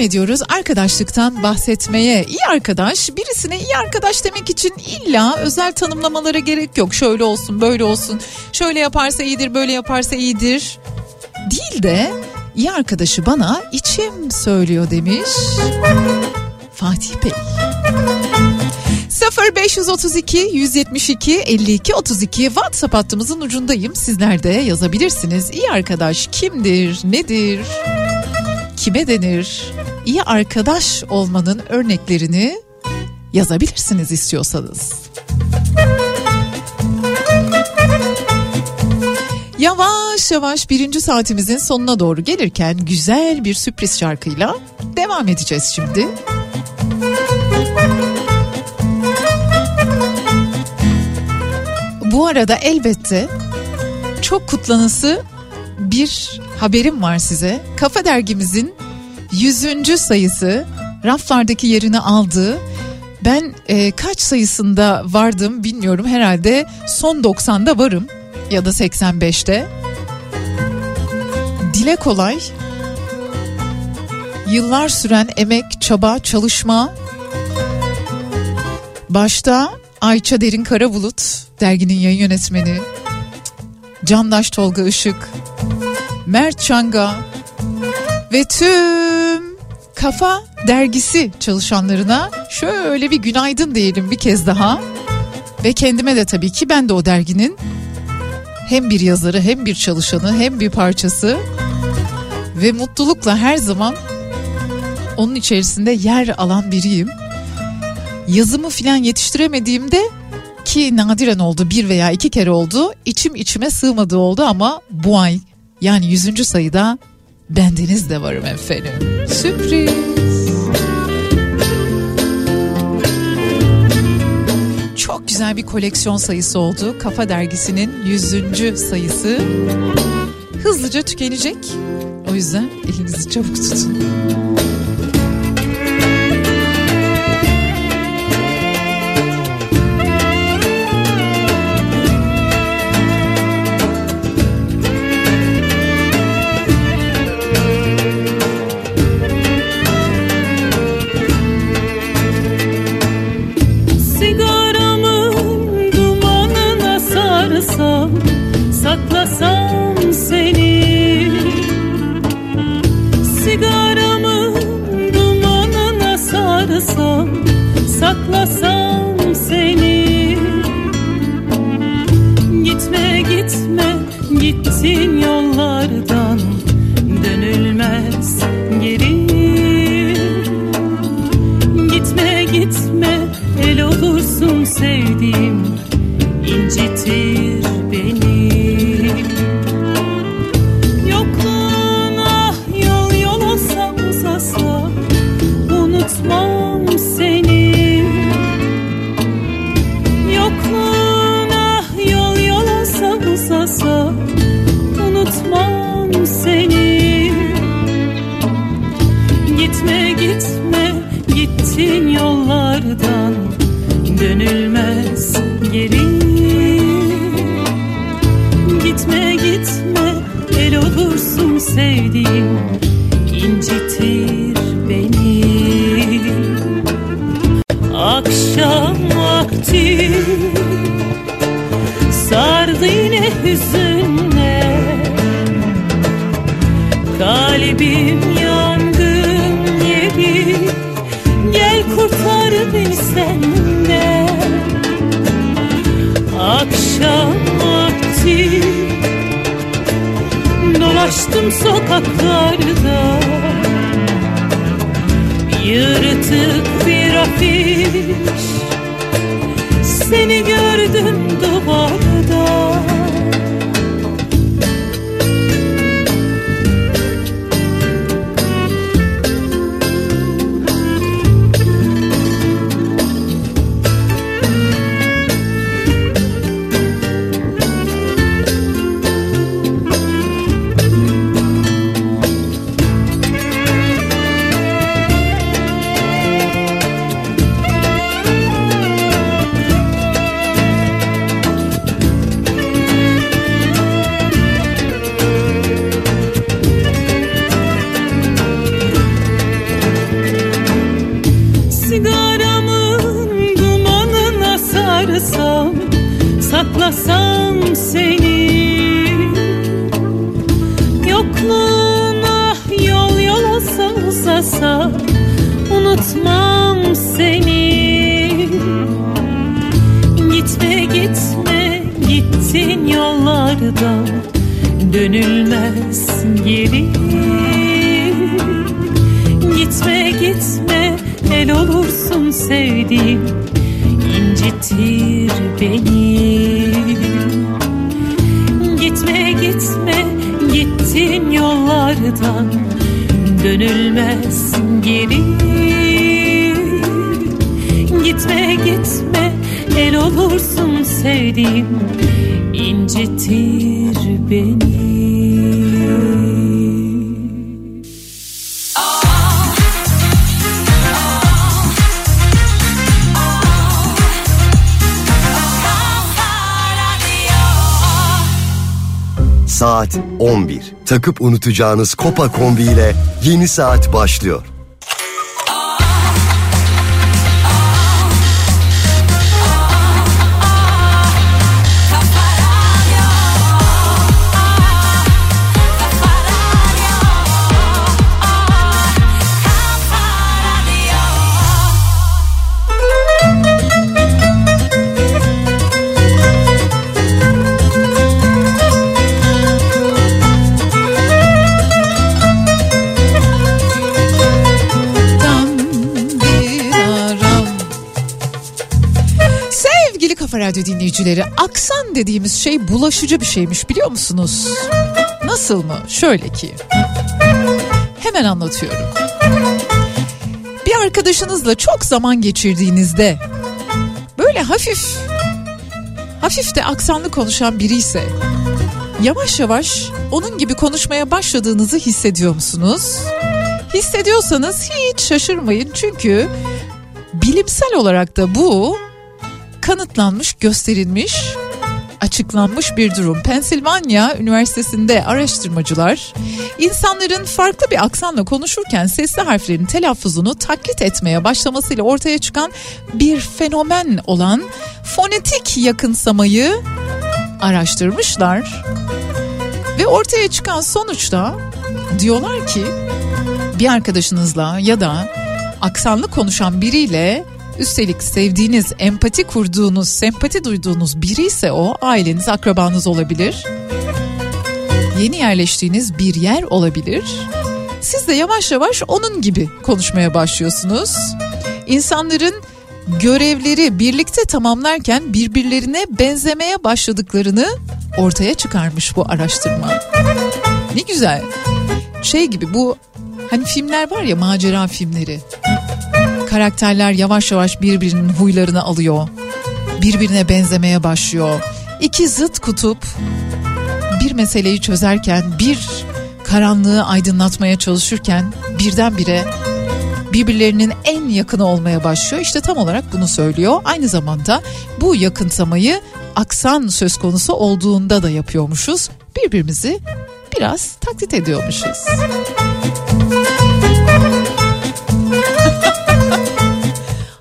devam ediyoruz arkadaşlıktan bahsetmeye. İyi arkadaş birisine iyi arkadaş demek için illa özel tanımlamalara gerek yok. Şöyle olsun böyle olsun şöyle yaparsa iyidir böyle yaparsa iyidir değil de iyi arkadaşı bana içim söylüyor demiş Fatih Bey. 0532 172 52 32 WhatsApp hattımızın ucundayım. Sizler de yazabilirsiniz. İyi arkadaş kimdir, nedir, kime denir? İyi arkadaş olmanın örneklerini yazabilirsiniz istiyorsanız. Yavaş yavaş birinci saatimizin sonuna doğru gelirken güzel bir sürpriz şarkıyla devam edeceğiz şimdi. Bu arada elbette çok kutlanısı bir haberim var size. Kafa dergimizin 100. sayısı raflardaki yerini aldı. Ben e, kaç sayısında vardım bilmiyorum herhalde son 90'da varım ya da 85'te. Dile kolay yıllar süren emek, çaba, çalışma başta Ayça Derin Karabulut derginin yayın yönetmeni Candaş Tolga Işık Mert Çanga ve tüm Kafa dergisi çalışanlarına şöyle bir günaydın diyelim bir kez daha. Ve kendime de tabii ki ben de o derginin hem bir yazarı hem bir çalışanı hem bir parçası ve mutlulukla her zaman onun içerisinde yer alan biriyim. Yazımı filan yetiştiremediğimde ki nadiren oldu bir veya iki kere oldu içim içime sığmadığı oldu ama bu ay yani 100. sayıda bendeniz de varım efendim. Sürpriz. Çok güzel bir koleksiyon sayısı oldu. Kafa dergisinin 100. sayısı. Hızlıca tükenecek. O yüzden elinizi çabuk tutun. İncitir beni. Gitme gitme gittin yollardan. Dönülmez geri. Gitme gitme el olursun sevdiğim. İncitir beni Saat 11. Takıp unutacağınız Kopa Kombi ile yeni saat başlıyor. Dinleyicileri, aksan dediğimiz şey bulaşıcı bir şeymiş biliyor musunuz? Nasıl mı? Şöyle ki. Hemen anlatıyorum. Bir arkadaşınızla çok zaman geçirdiğinizde böyle hafif hafif de aksanlı konuşan biri ise yavaş yavaş onun gibi konuşmaya başladığınızı hissediyor musunuz? Hissediyorsanız hiç şaşırmayın çünkü bilimsel olarak da bu kanıtlanmış, gösterilmiş, açıklanmış bir durum. Pensilvanya Üniversitesi'nde araştırmacılar insanların farklı bir aksanla konuşurken sesli harflerin telaffuzunu taklit etmeye başlamasıyla ortaya çıkan bir fenomen olan fonetik yakınsamayı araştırmışlar. Ve ortaya çıkan sonuçta diyorlar ki bir arkadaşınızla ya da aksanlı konuşan biriyle üstelik sevdiğiniz, empati kurduğunuz, sempati duyduğunuz biri ise o aileniz, akrabanız olabilir. Yeni yerleştiğiniz bir yer olabilir. Siz de yavaş yavaş onun gibi konuşmaya başlıyorsunuz. İnsanların görevleri birlikte tamamlarken birbirlerine benzemeye başladıklarını ortaya çıkarmış bu araştırma. Ne güzel. Şey gibi bu hani filmler var ya macera filmleri. Karakterler yavaş yavaş birbirinin huylarını alıyor. Birbirine benzemeye başlıyor. İki zıt kutup bir meseleyi çözerken bir karanlığı aydınlatmaya çalışırken birdenbire birbirlerinin en yakını olmaya başlıyor. İşte tam olarak bunu söylüyor. Aynı zamanda bu yakınsamayı aksan söz konusu olduğunda da yapıyormuşuz. Birbirimizi biraz taklit ediyormuşuz.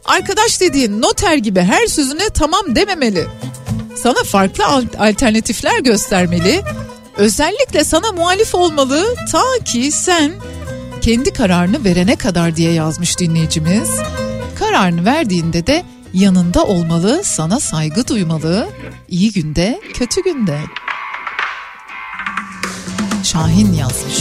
Arkadaş dediğin noter gibi her sözüne tamam dememeli. Sana farklı alternatifler göstermeli. Özellikle sana muhalif olmalı ta ki sen kendi kararını verene kadar diye yazmış dinleyicimiz. Kararını verdiğinde de yanında olmalı, sana saygı duymalı. İyi günde, kötü günde. Şahin yazmış.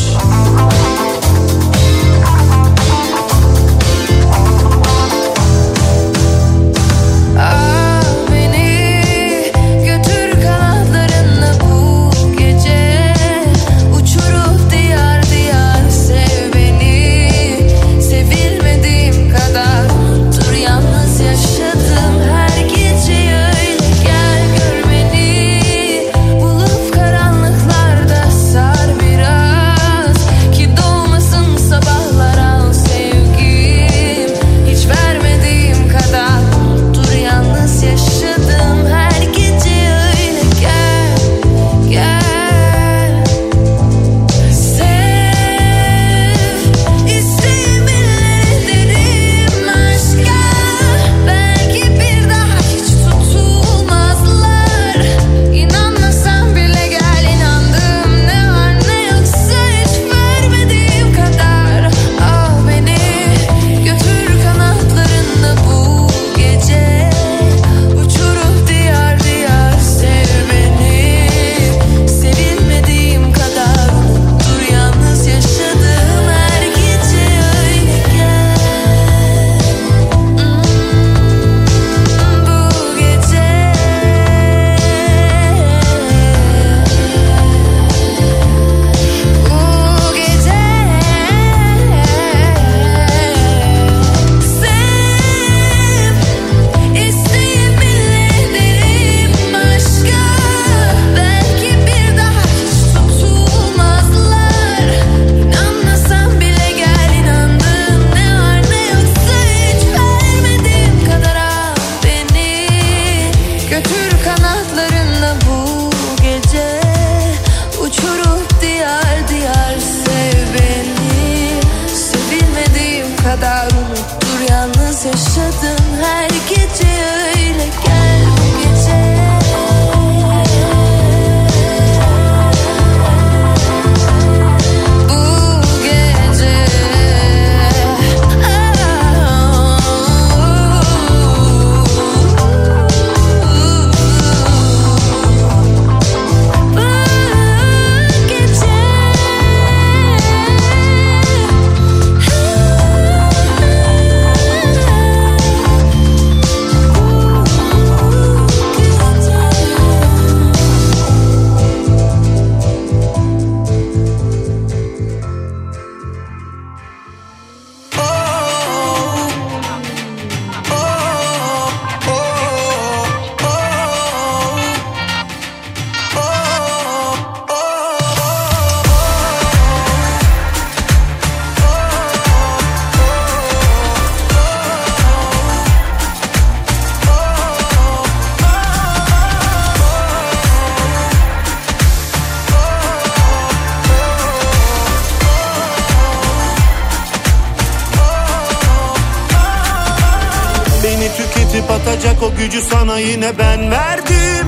yine ben verdim.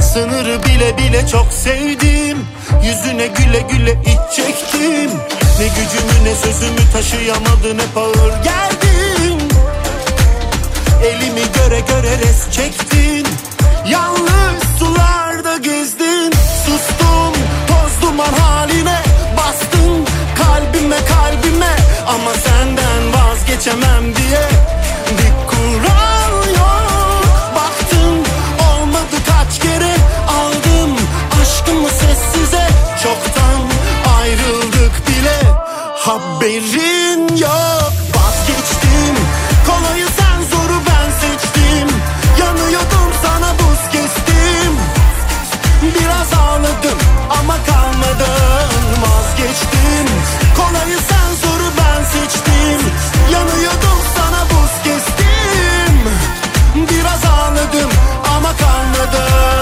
Sınırı bile bile çok sevdim. Yüzüne güle güle iç çektim. Ne gücümü ne sözümü taşıyamadın hep ağır geldin Elimi göre göre res çektin. Yalnız sularda gezdin. Sustum toz duman haline Bastın kalbime kalbime Ama senden vazgeçemem diye. haberin yok. Vazgeçtim. Kolayı sen zoru ben seçtim. Yanıyordum sana buz kestim. Biraz ağladım ama kalmadım. Vazgeçtim. Kolayı sen zoru ben seçtim. Yanıyordum sana buz kestim. Biraz ağladım ama kalmadım.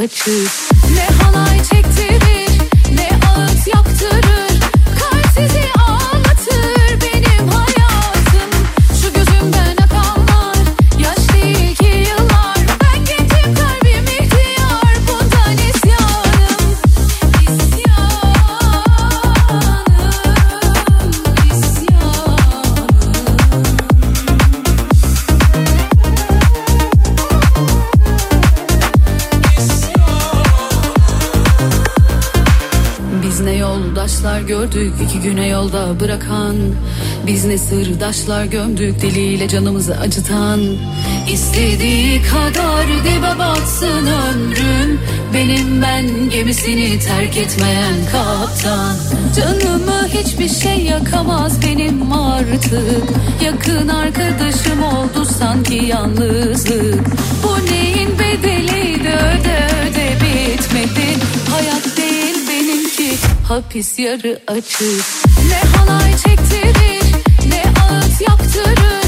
Yarı açık Biz ne sırdaşlar gömdük diliyle canımızı acıtan. İstediği kadar dibe batsın ömrüm Benim ben gemisini terk etmeyen kaptan. Canımı hiçbir şey yakamaz benim artık. Yakın arkadaşım oldu sanki yalnızlık. Bu neyin bedeliydi öde öde bitmedi. Hayat değil benimki hapis yarı açık. Ne halay ne Yürü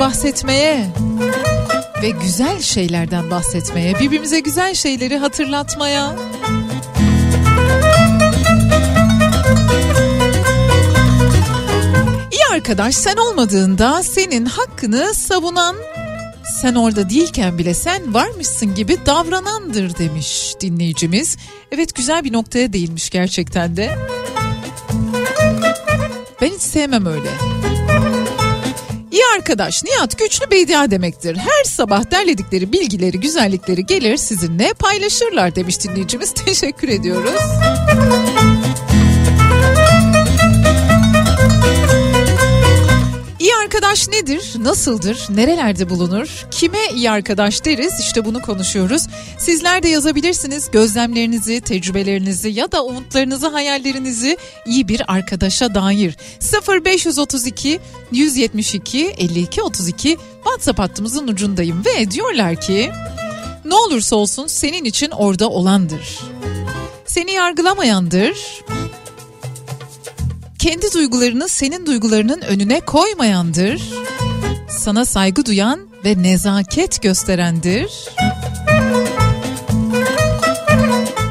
bahsetmeye ve güzel şeylerden bahsetmeye, birbirimize güzel şeyleri hatırlatmaya. İyi arkadaş sen olmadığında senin hakkını savunan sen orada değilken bile sen varmışsın gibi davranandır demiş dinleyicimiz. Evet güzel bir noktaya değinmiş gerçekten de. Ben hiç sevmem öyle. Arkadaş Nihat güçlü beydia demektir. Her sabah derledikleri bilgileri, güzellikleri gelir sizinle paylaşırlar demiş dinleyicimiz. (laughs) Teşekkür ediyoruz. Arkadaş nedir? Nasıldır? Nerelerde bulunur? Kime iyi arkadaş deriz? İşte bunu konuşuyoruz. Sizler de yazabilirsiniz gözlemlerinizi, tecrübelerinizi ya da umutlarınızı, hayallerinizi iyi bir arkadaşa dair. 0532 172 52 32 WhatsApp hattımızın ucundayım ve diyorlar ki ne olursa olsun senin için orada olandır. Seni yargılamayandır kendi duygularını senin duygularının önüne koymayandır. Sana saygı duyan ve nezaket gösterendir.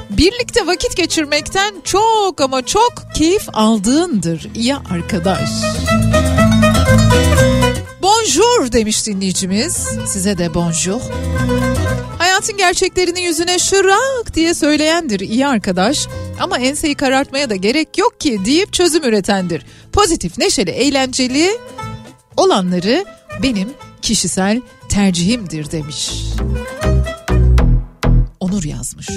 Birlikte vakit geçirmekten çok ama çok keyif aldığındır iyi arkadaş. Bonjour demiş dinleyicimiz. Size de bonjour. Hayatın gerçeklerini yüzüne şırak diye söyleyendir iyi arkadaş. Ama enseyi karartmaya da gerek yok ki deyip çözüm üretendir. Pozitif, neşeli, eğlenceli olanları benim kişisel tercihimdir demiş. Onur yazmış.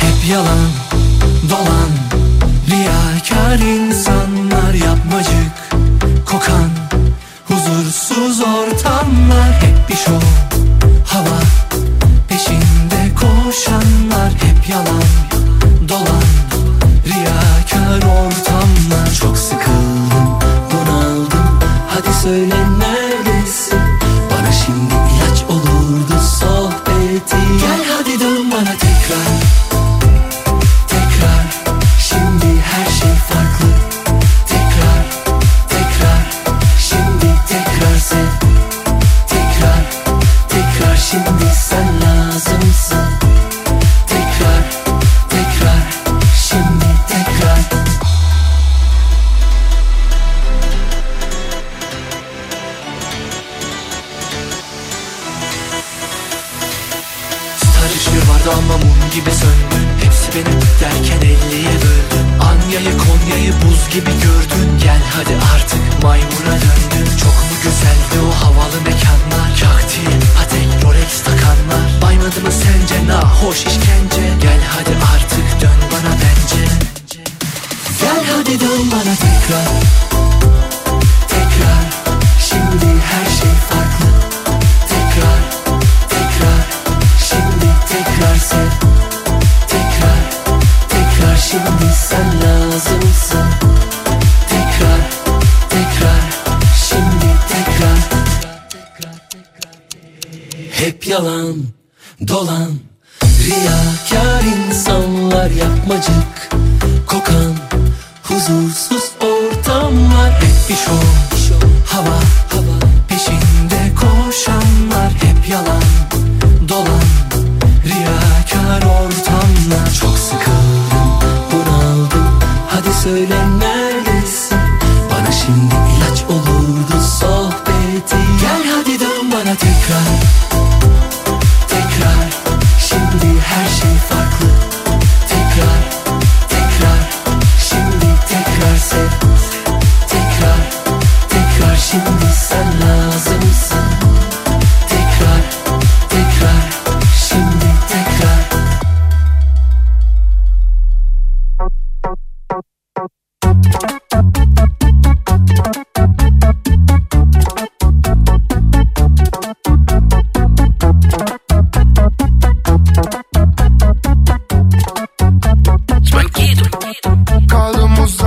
Hep yalan dolan Riyakar insanlar yapmacık Kokan huzursuz ortamlar Hep bir şov Koşanlar Hep yalan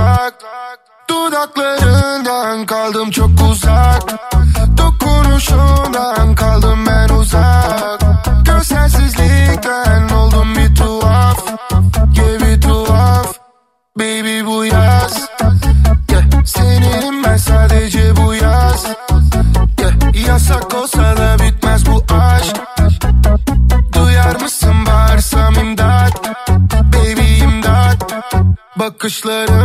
sokak Dudaklarından kaldım çok uzak. Dokunuşundan kaldım ben uzak. Gözlersizlikten oldum bir tuhaf. Yeah bir tuhaf. Baby bu yaz. Yeah seninim ben sadece bu yaz. Yeah yasak olsa da bitmez bu aşk. Duyar mısın bağırsam imdat? Baby imdat. Bakışlarım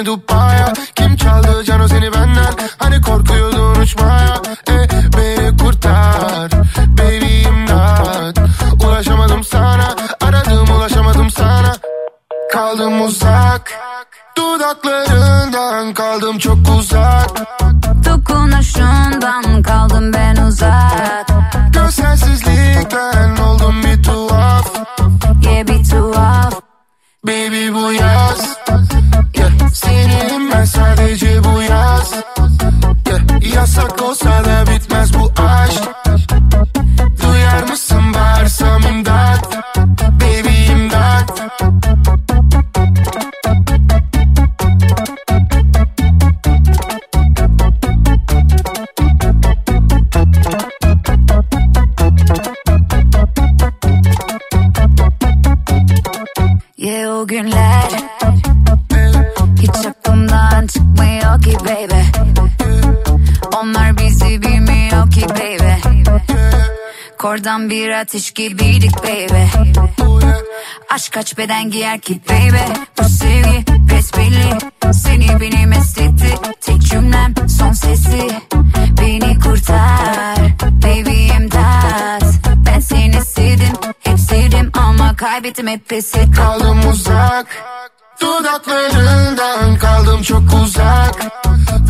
medo para ateş gibiydik baby. Aşk kaç beden giyer ki baby? Bu sevgi besbelli. Seni benim estetti. Tek cümlem son sesi. Beni kurtar Baby imdat. Ben seni sevdim Hep sevdim ama kaybettim hep pes et Kaldım uzak Dudaklarından kaldım çok uzak.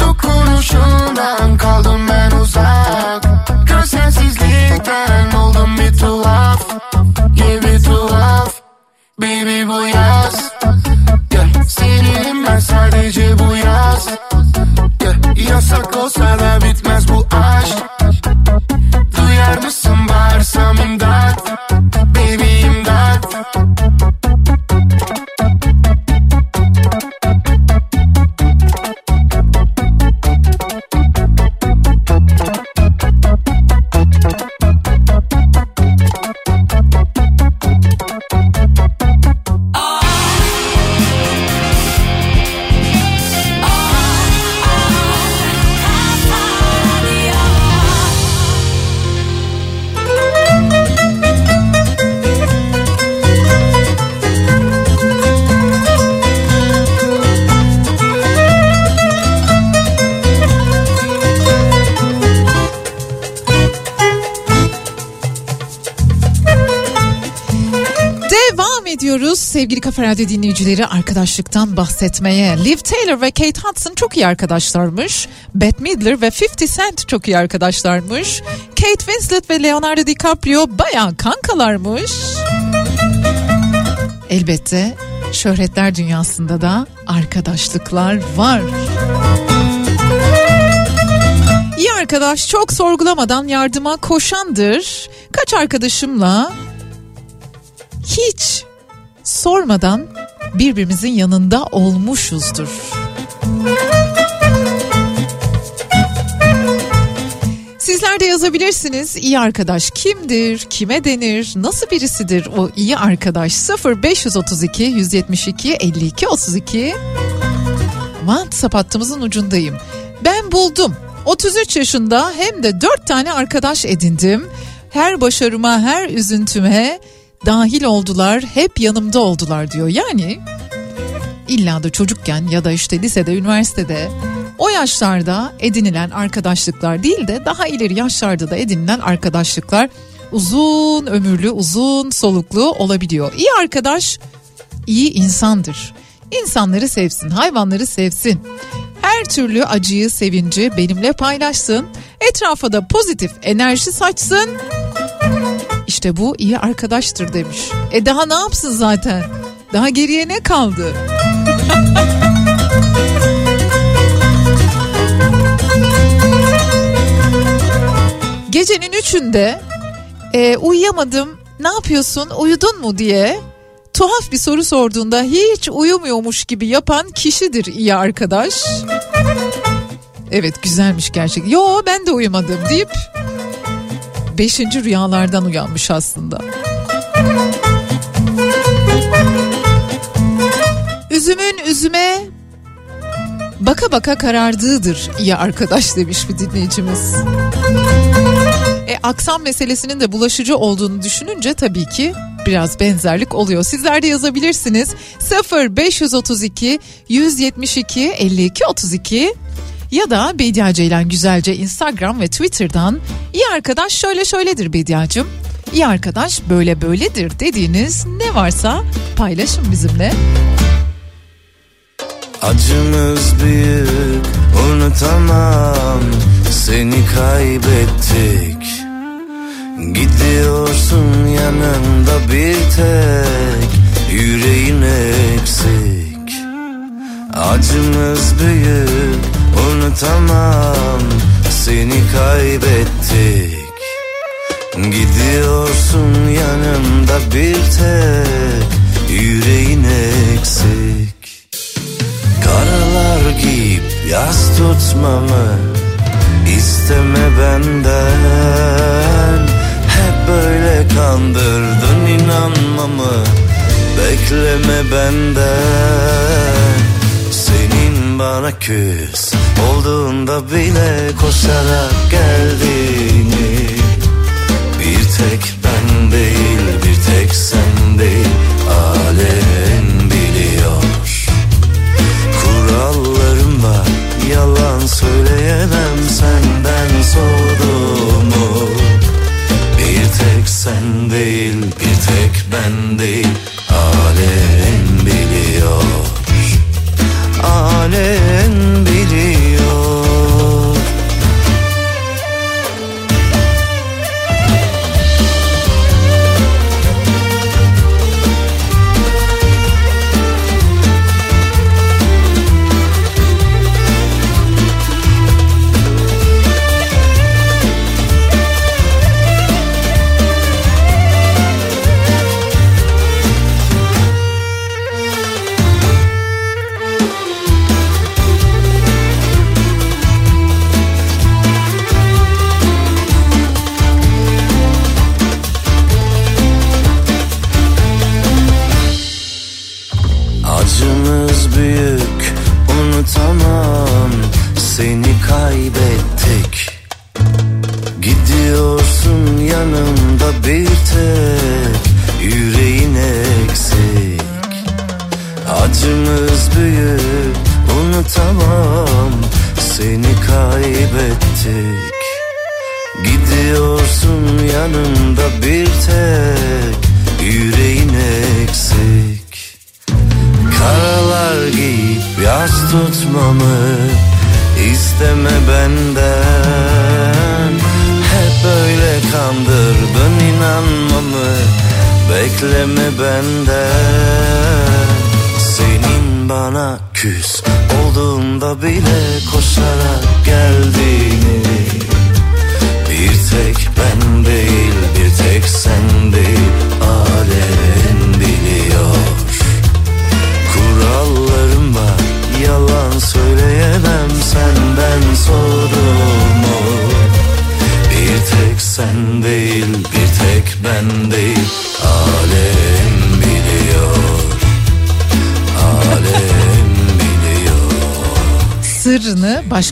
Dokunuşundan kaldım ben uzak. Görsen ben oldum bir tuhaf Gibi tuhaf Baby bu yaz yeah. Seninim ben sadece bu yaz yeah. Yasak olsa da bitmez bu aşk sevgili Kafa Radyo dinleyicileri arkadaşlıktan bahsetmeye. Liv Taylor ve Kate Hudson çok iyi arkadaşlarmış. Bette Midler ve 50 Cent çok iyi arkadaşlarmış. Kate Winslet ve Leonardo DiCaprio bayağı kankalarmış. Elbette şöhretler dünyasında da arkadaşlıklar var. İyi arkadaş çok sorgulamadan yardıma koşandır. Kaç arkadaşımla hiç sormadan birbirimizin yanında olmuşuzdur. Sizler de yazabilirsiniz. İyi arkadaş kimdir? Kime denir? Nasıl birisidir o iyi arkadaş? 0532 172 52 32 WhatsApp hattımızın ucundayım. Ben buldum. 33 yaşında hem de 4 tane arkadaş edindim. Her başarıma, her üzüntüme dahil oldular, hep yanımda oldular diyor. Yani illa da çocukken ya da işte lisede, üniversitede o yaşlarda edinilen arkadaşlıklar değil de daha ileri yaşlarda da edinilen arkadaşlıklar uzun ömürlü, uzun soluklu olabiliyor. İyi arkadaş iyi insandır. İnsanları sevsin, hayvanları sevsin. Her türlü acıyı, sevinci benimle paylaşsın. Etrafa da pozitif enerji saçsın. İşte bu iyi arkadaştır demiş. E daha ne yapsın zaten? Daha geriye ne kaldı? (laughs) Gecenin üçünde e, uyuyamadım ne yapıyorsun uyudun mu diye tuhaf bir soru sorduğunda hiç uyumuyormuş gibi yapan kişidir iyi arkadaş. Evet güzelmiş gerçek. Yo ben de uyumadım deyip beşinci rüyalardan uyanmış aslında. Üzümün üzüme baka baka karardığıdır iyi arkadaş demiş bir dinleyicimiz. E, aksam meselesinin de bulaşıcı olduğunu düşününce tabii ki biraz benzerlik oluyor. Sizler de yazabilirsiniz. 0 532 172 52 32 ya da Bediye Ceylan Güzelce Instagram ve Twitter'dan iyi arkadaş şöyle şöyledir Bediacığım. İyi arkadaş böyle böyledir dediğiniz ne varsa paylaşın bizimle. Acımız büyük unutamam seni kaybettik Gidiyorsun yanında bir tek yüreğin eksik Acımız büyük unutamam seni kaybettik. Gidiyorsun yanımda bir tek yüreğin eksik. Karalar giyip yaz tutmamı isteme benden. Hep böyle kandırdın inanmamı bekleme benden bana küs. Olduğunda bile koşarak geldiğini. Bir tek ben değil bir tek sen değil. Alem biliyor. Kurallarım var yalan söyleyemem senden soğuduğumu Bir tek sen değil bir tek ben değil. Alem Alem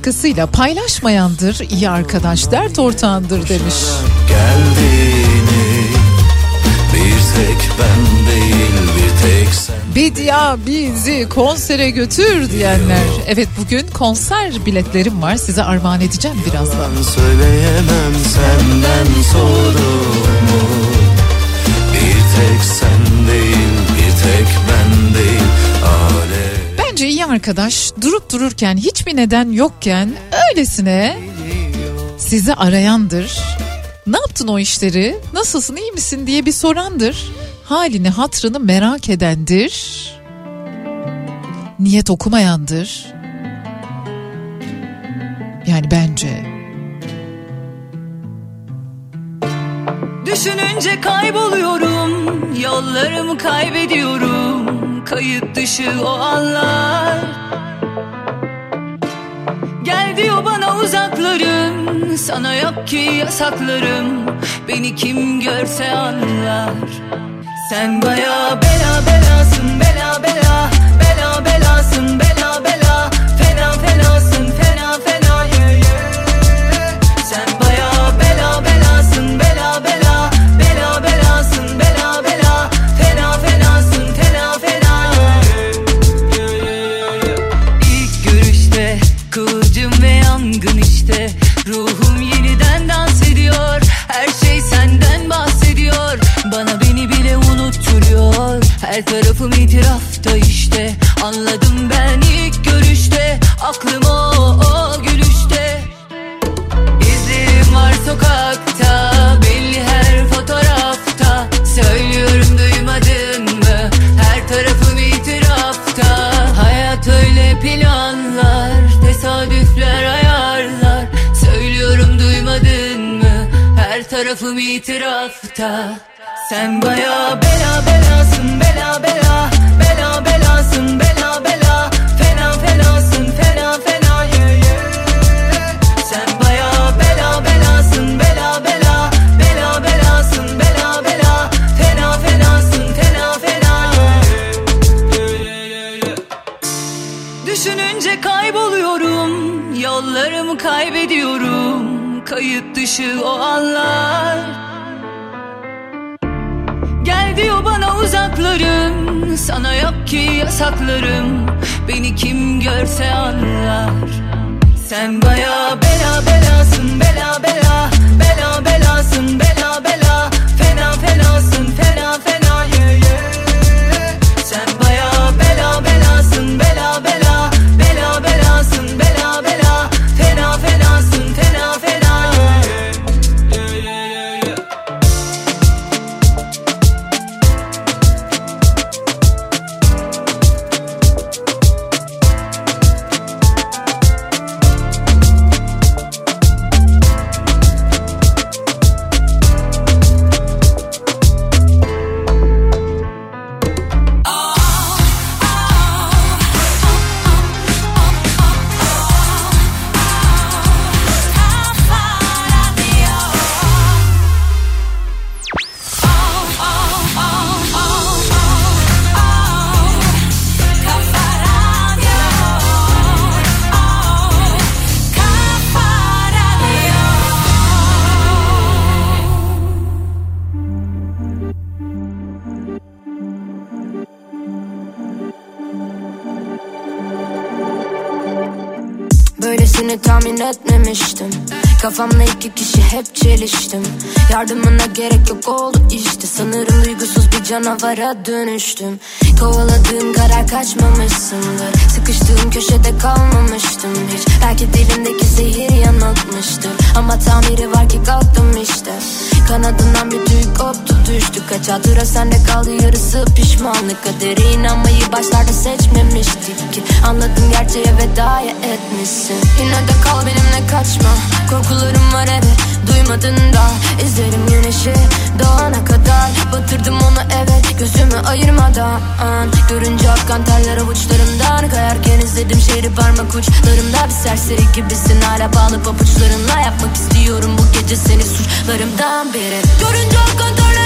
başkasıyla paylaşmayandır iyi arkadaş dert ortağındır demiş. geldiğini Bir tek ben değil bir tek sen Bedia bizi konsere götür diyenler. Evet bugün konser biletlerim var size armağan edeceğim birazdan. Söyleyemem senden sorumu arkadaş durup dururken hiçbir neden yokken öylesine sizi arayandır. Ne yaptın o işleri? Nasılsın iyi misin diye bir sorandır. Halini hatrını merak edendir. Niyet okumayandır. Yani bence. Düşününce kayboluyorum Yollarımı kaybediyorum Kayıt dışı o anlar. Gel diyor bana uzaklarım Sana yok ki yasaklarım. Beni kim görse anlar. Sen baya bela belasın Bela bela Bela belasın Bela bela Her tarafım itirafta işte. Anladım ben ilk görüşte. Aklım o, o gülüşte. İzlerim var sokakta. Belli her fotoğrafta. Söylüyorum duymadın mı? Her tarafım itirafta. Hayat öyle planlar Tesadüfler ayarlar. Söylüyorum duymadın mı? Her tarafım itirafta Sen baya bela belasın Bela bela Bela belasın Bela bela. Fena fenasın Fena fena. Sen baya bela belasın Bela bela Bela belasın Bela bela. Fena fenasın Fena fena Düşününce kayboluyorum Yollarımı kaybediyorum. Kayıt dışı o anlar diyor bana uzaklarım. Sana yok ki yasaklarım. Beni kim görse anlar. Sen baya bela belasın Bela bela. Bela belasın Bela bela etmemiştim Kafamla iki kişi hep çeliştim. Yardımına gerek yok oldu işte. Sanırım duygusuz bir canavara dönüştüm. Kovaladığım karar kaçmamışsındır. Sıkıştığım köşede kalmamıştım hiç. Belki dilimdeki zehir yanıltmıştır. Ama tamiri var ki kalktım işte. Kanadından bir tüy koptu düştü Kaç hatıra sende kaldı yarısı pişmanlık. Kadere inanmayı başlarda seçmemiştik ki. Anladım gerçeğe veda etmişsin. Yine de kal benimle kaçma Korkularım var evet duymadın da. İzlerim güneşi doğana kadar. Batırdım onu evet gözümü ayırmadan. Görünce akkan terler avuçlarımdan. Kayarken izledim şehri parmak uçlarımda. Bir serseri gibisin hala bağlı pabuçlarınla Yapmak istiyorum bu gece seni suçlarımdan biri Görünce akkan terler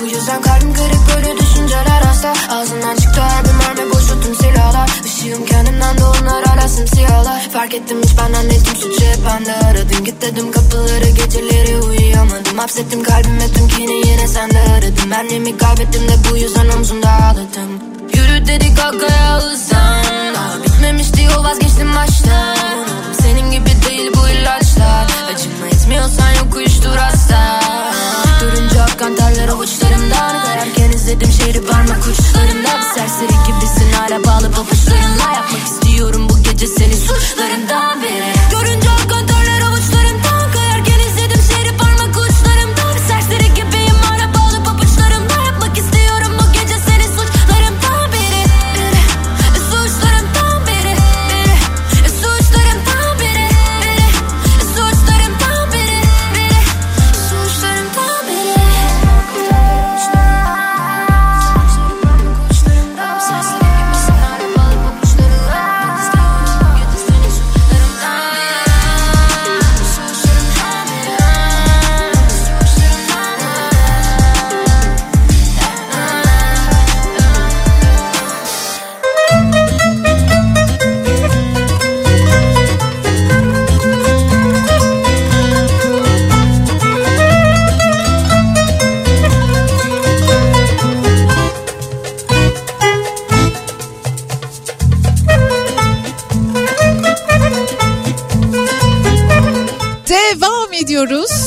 Bu yüzden kalbim kırık böyle düşünceler hasta Ağzından çıktı her bir mermi boşu tüm silahlar. Işığım kendimden de onlar hala simsiyahlar Fark ettim hiç benden değil tüm suçu hep bende aradım. Git dedim kapıları geceleri uyuyamadım. Hapsettim kalbime tüm kini yine sende aradım. Benliğimi kaybettim de bu yüzden omzumda ağladım. Yürü dedik kakaya hızlan Daha bitmemişti yol vazgeçtim baştan. Senin gibi değil bu ilaçlar. Acıma etmiyorsan yok uyuştur hasta Akkan terler avuçlarımdan Kayarken izledim şehri parmak uçlarımda Bir serseri gibisin hala bağlı pabuçlarınla Yapmak istiyorum bu gece seni suçlarından biri. Görünce akkan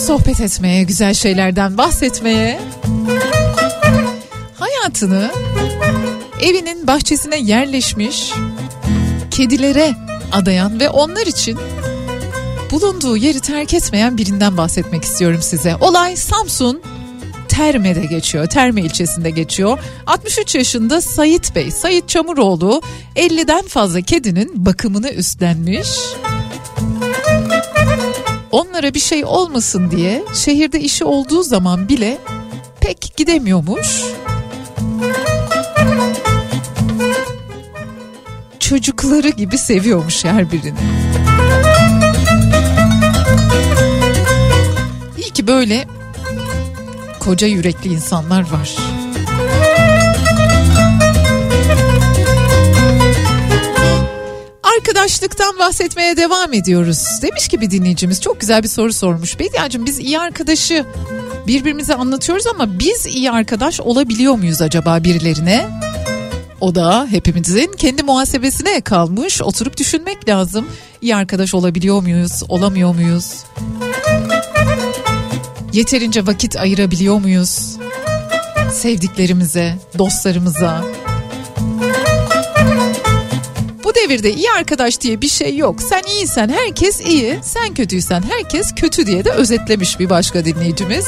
sohbet etmeye, güzel şeylerden bahsetmeye. Hayatını evinin bahçesine yerleşmiş kedilere adayan ve onlar için bulunduğu yeri terk etmeyen birinden bahsetmek istiyorum size. Olay Samsun Terme'de geçiyor. Terme ilçesinde geçiyor. 63 yaşında Sayit Bey, Sayit Çamuroğlu 50'den fazla kedinin bakımını üstlenmiş. Onlara bir şey olmasın diye şehirde işi olduğu zaman bile pek gidemiyormuş. Çocukları gibi seviyormuş her birini. İyi ki böyle koca yürekli insanlar var. Arkadaşlıktan bahsetmeye devam ediyoruz. Demiş ki bir dinleyicimiz çok güzel bir soru sormuş. Bediacığım biz iyi arkadaşı birbirimize anlatıyoruz ama biz iyi arkadaş olabiliyor muyuz acaba birilerine? O da hepimizin kendi muhasebesine kalmış. Oturup düşünmek lazım. İyi arkadaş olabiliyor muyuz, olamıyor muyuz? Yeterince vakit ayırabiliyor muyuz? Sevdiklerimize, dostlarımıza. Bu devirde iyi arkadaş diye bir şey yok. Sen iyisen herkes iyi, sen kötüysen herkes kötü diye de özetlemiş bir başka dinleyicimiz.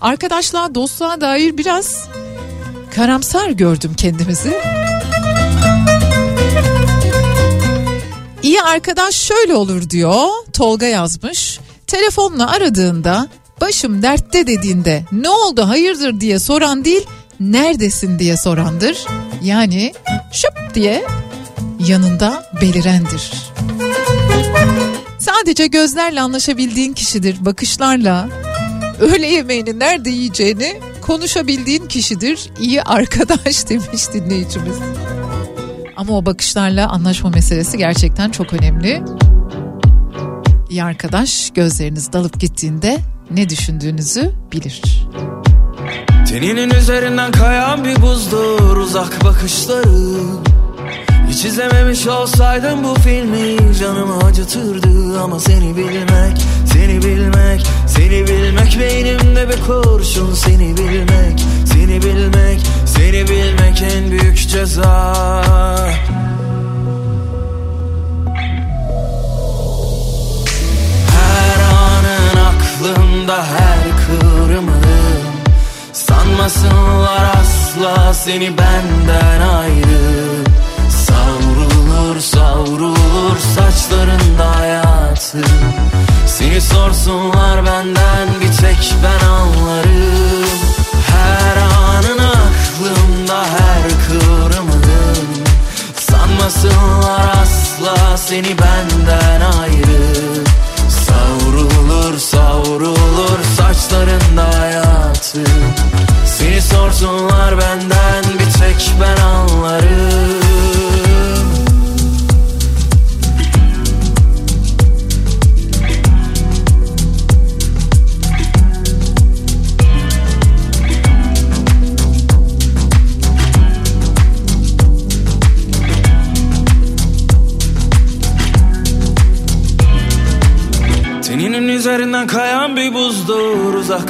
Arkadaşlığa, dostluğa dair biraz karamsar gördüm kendimizi. İyi arkadaş şöyle olur diyor. Tolga yazmış. Telefonla aradığında başım dertte dediğinde ne oldu hayırdır diye soran değil neredesin diye sorandır. Yani şıp diye yanında belirendir. Sadece gözlerle anlaşabildiğin kişidir bakışlarla. Öğle yemeğini nerede yiyeceğini konuşabildiğin kişidir iyi arkadaş (laughs) demiş dinleyicimiz. Ama o bakışlarla anlaşma meselesi gerçekten çok önemli. İyi arkadaş gözleriniz dalıp gittiğinde ne düşündüğünüzü bilir. Teninin üzerinden kayan bir buzdur uzak bakışları Hiç izlememiş olsaydım bu filmi canımı acıtırdı Ama seni bilmek, seni bilmek, seni bilmek Beynimde bir kurşun seni bilmek, seni bilmek, seni bilmek en büyük ceza. Her anın aklımda her kıvrımın Sanmasınlar asla seni benden ayrı Savrulur savrulur saçlarında hayatı. Seni sorsunlar benden bir tek ben anlarım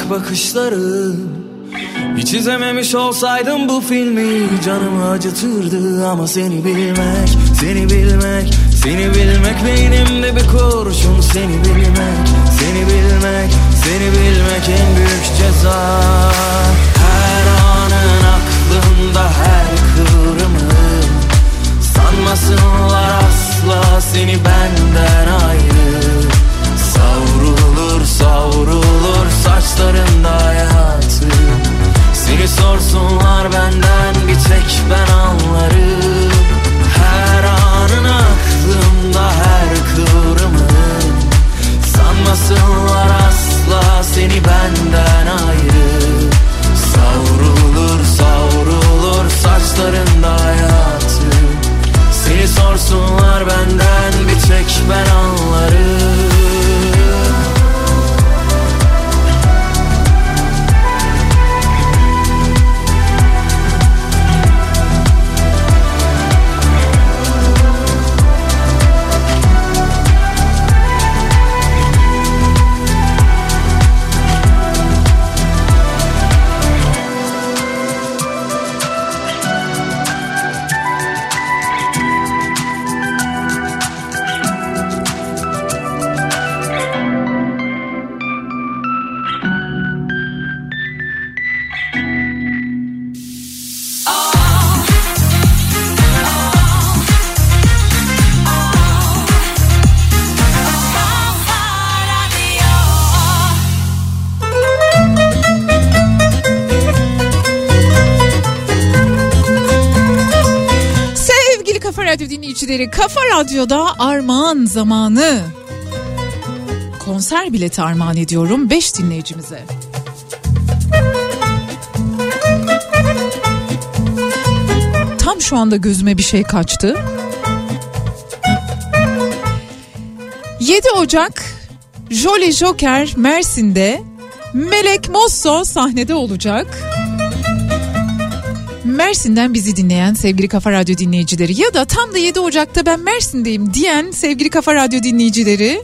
buzdur uzak bakışları. Hiç izlememiş olsaydım bu filmi canımı acıtırdı Ama seni bilmek, seni bilmek, seni bilmek Beynimde bir kurşun seni bilmek, seni bilmek, seni bilmek en büyük ceza. Her anın aklımda her kıvrımın Sanmasınlar asla seni benden ayrı. Savrulur savrulur saçlarında hayatı. Seni sorsunlar benden bir tek ben anlarım. Her anın aklımda her kıvrımın Sanmasınlar asla seni benden ayrı. Savrulur savrulur saçlarında hayatı. Seni sorsunlar benden bir tek ben anlarım Dinleyicileri Kafa Radyo'da armağan zamanı. Konser bileti armağan ediyorum 5 dinleyicimize. Tam şu anda gözüme bir şey kaçtı. 7 Ocak Jolly Joker Mersin'de Melek Mosso sahnede olacak. Mersin'den bizi dinleyen sevgili Kafa Radyo dinleyicileri ya da tam da 7 Ocak'ta ben Mersin'deyim diyen sevgili Kafa Radyo dinleyicileri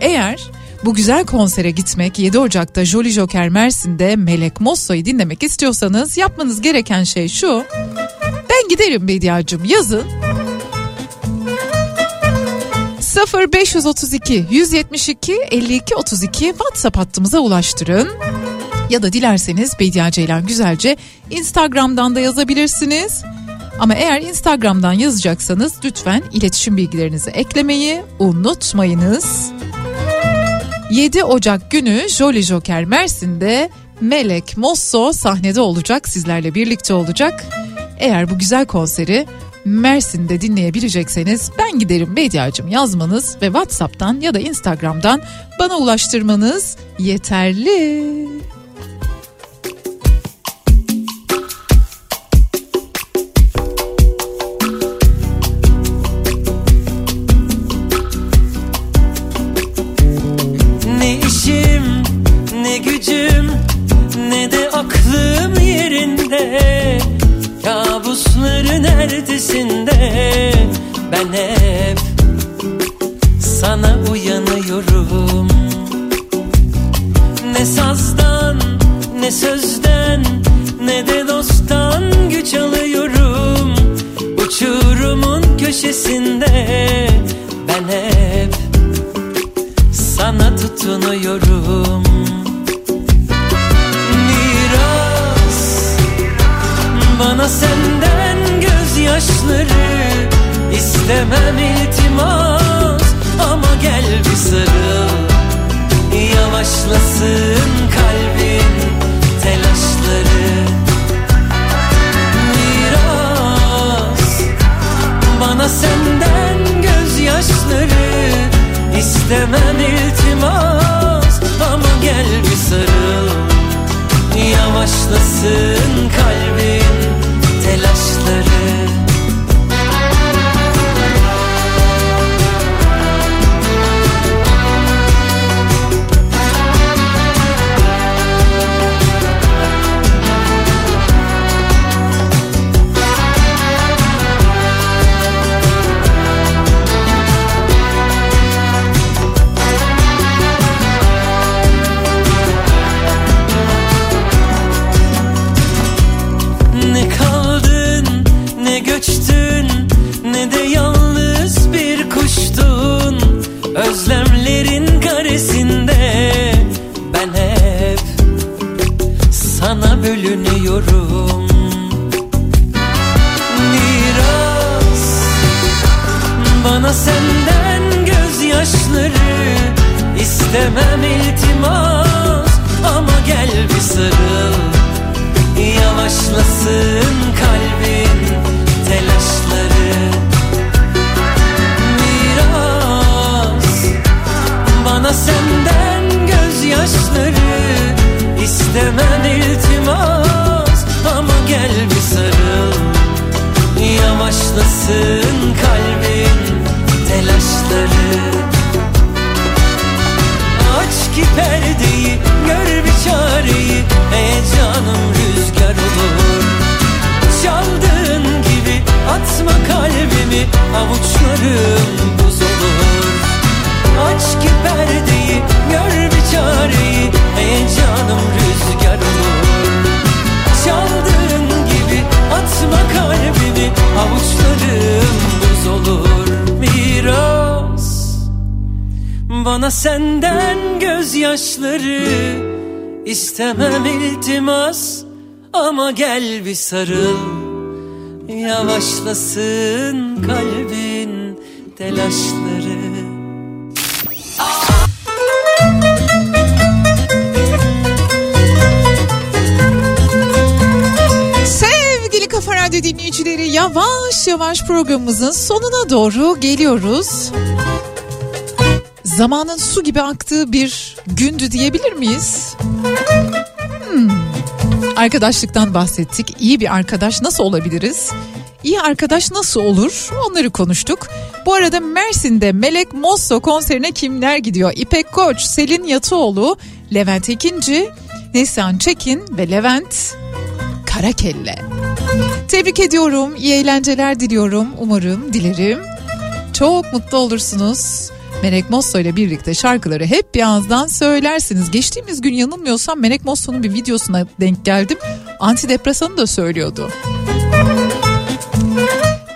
eğer bu güzel konsere gitmek 7 Ocak'ta Jolly Joker Mersin'de Melek Mosso'yu dinlemek istiyorsanız yapmanız gereken şey şu. Ben giderim Bediacığım yazın. 0532 172 52 32 WhatsApp hattımıza ulaştırın. Ya da dilerseniz Bediye Ceylan Güzelce Instagram'dan da yazabilirsiniz. Ama eğer Instagram'dan yazacaksanız lütfen iletişim bilgilerinizi eklemeyi unutmayınız. 7 Ocak günü Jolly Joker Mersin'de Melek Mosso sahnede olacak sizlerle birlikte olacak. Eğer bu güzel konseri Mersin'de dinleyebilecekseniz ben giderim Bediacım yazmanız ve Whatsapp'tan ya da Instagram'dan bana ulaştırmanız yeterli. Gözyaşları neredesin de Ben hep sana uyanıyorum. Ne sazdan ne sözden ne de dosttan güç alıyorum. Uçurumun köşesinde ben hep sana tutunuyorum. Miras bana senden gözyaşları istemem iltimas. Ama gel bir sarıl Yavaşlasın kalbin telaşları. Miras bana senden gözyaşları istemem iltimas. Ama gel bir sarıl Yavaşlasın kalbin telaşları senden gözyaşları istemem iltimas. Ama gel bir sarıl Yavaşlasın kalbin telaşları. Miras bana senden gözyaşları istemem iltimas. Ama gel bir sarıl Yavaşlasın kalbin telaşları Aç ki perdeyi gör bir çareyi Heyecanım rüzgar olur. Çaldığın gibi atma kalbimi Avuçlarım buz olur. Aç ki perdeyi gör bir çareyi Heyecanım rüzgar olur. Çaldığın gibi atma kalbimi Avuçlarım buz olur. Miras bana senden gözyaşları. İstemem iltimas ama gel bir sarıl. Yavaşlasın kalbin telaşları. Kafa Radyo dinleyicileri yavaş yavaş programımızın sonuna doğru geliyoruz. Zamanın su gibi aktığı bir gündü diyebilir miyiz? Hmm. Arkadaşlıktan bahsettik. İyi bir arkadaş nasıl olabiliriz? İyi arkadaş nasıl olur? Onları konuştuk. Bu arada Mersin'de Melek Mosso konserine kimler gidiyor? İpek Koç, Selin Yatıoğlu, Levent Ekinci, Neslihan Çekin ve Levent Karakelle. Tebrik ediyorum. İyi eğlenceler diliyorum. Umarım, dilerim. Çok mutlu olursunuz. Melek Mosso ile birlikte şarkıları hep bir ağızdan söylersiniz. Geçtiğimiz gün yanılmıyorsam Melek Mosso'nun bir videosuna denk geldim. Antidepresanı da söylüyordu.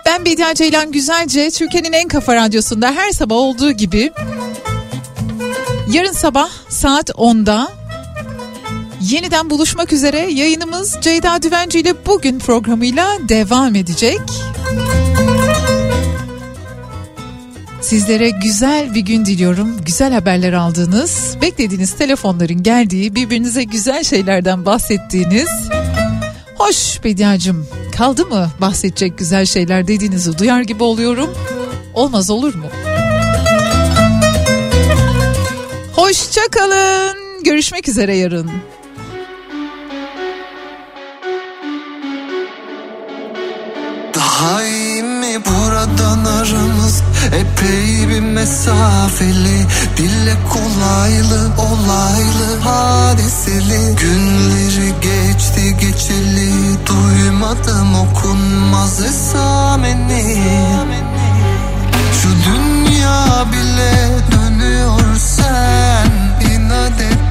Ben Bediye Ceylan Güzelce Türkiye'nin en kafa radyosunda her sabah olduğu gibi yarın sabah saat 10'da yeniden buluşmak üzere yayınımız Ceyda Düvenci ile bugün programıyla devam edecek. Sizlere güzel bir gün diliyorum. Güzel haberler aldığınız, beklediğiniz telefonların geldiği, birbirinize güzel şeylerden bahsettiğiniz. Hoş Bediacım kaldı mı bahsedecek güzel şeyler dediğinizi duyar gibi oluyorum. Olmaz olur mu? Hoşça kalın. Görüşmek üzere yarın. Daha iyi buradan aramız Epey bir mesafeli. Dille kolaylı olaylı hadiseli. Günleri geçti geçeli. Duymadım okunmaz esameni. Şu dünya bile dönüyor sen. İnat et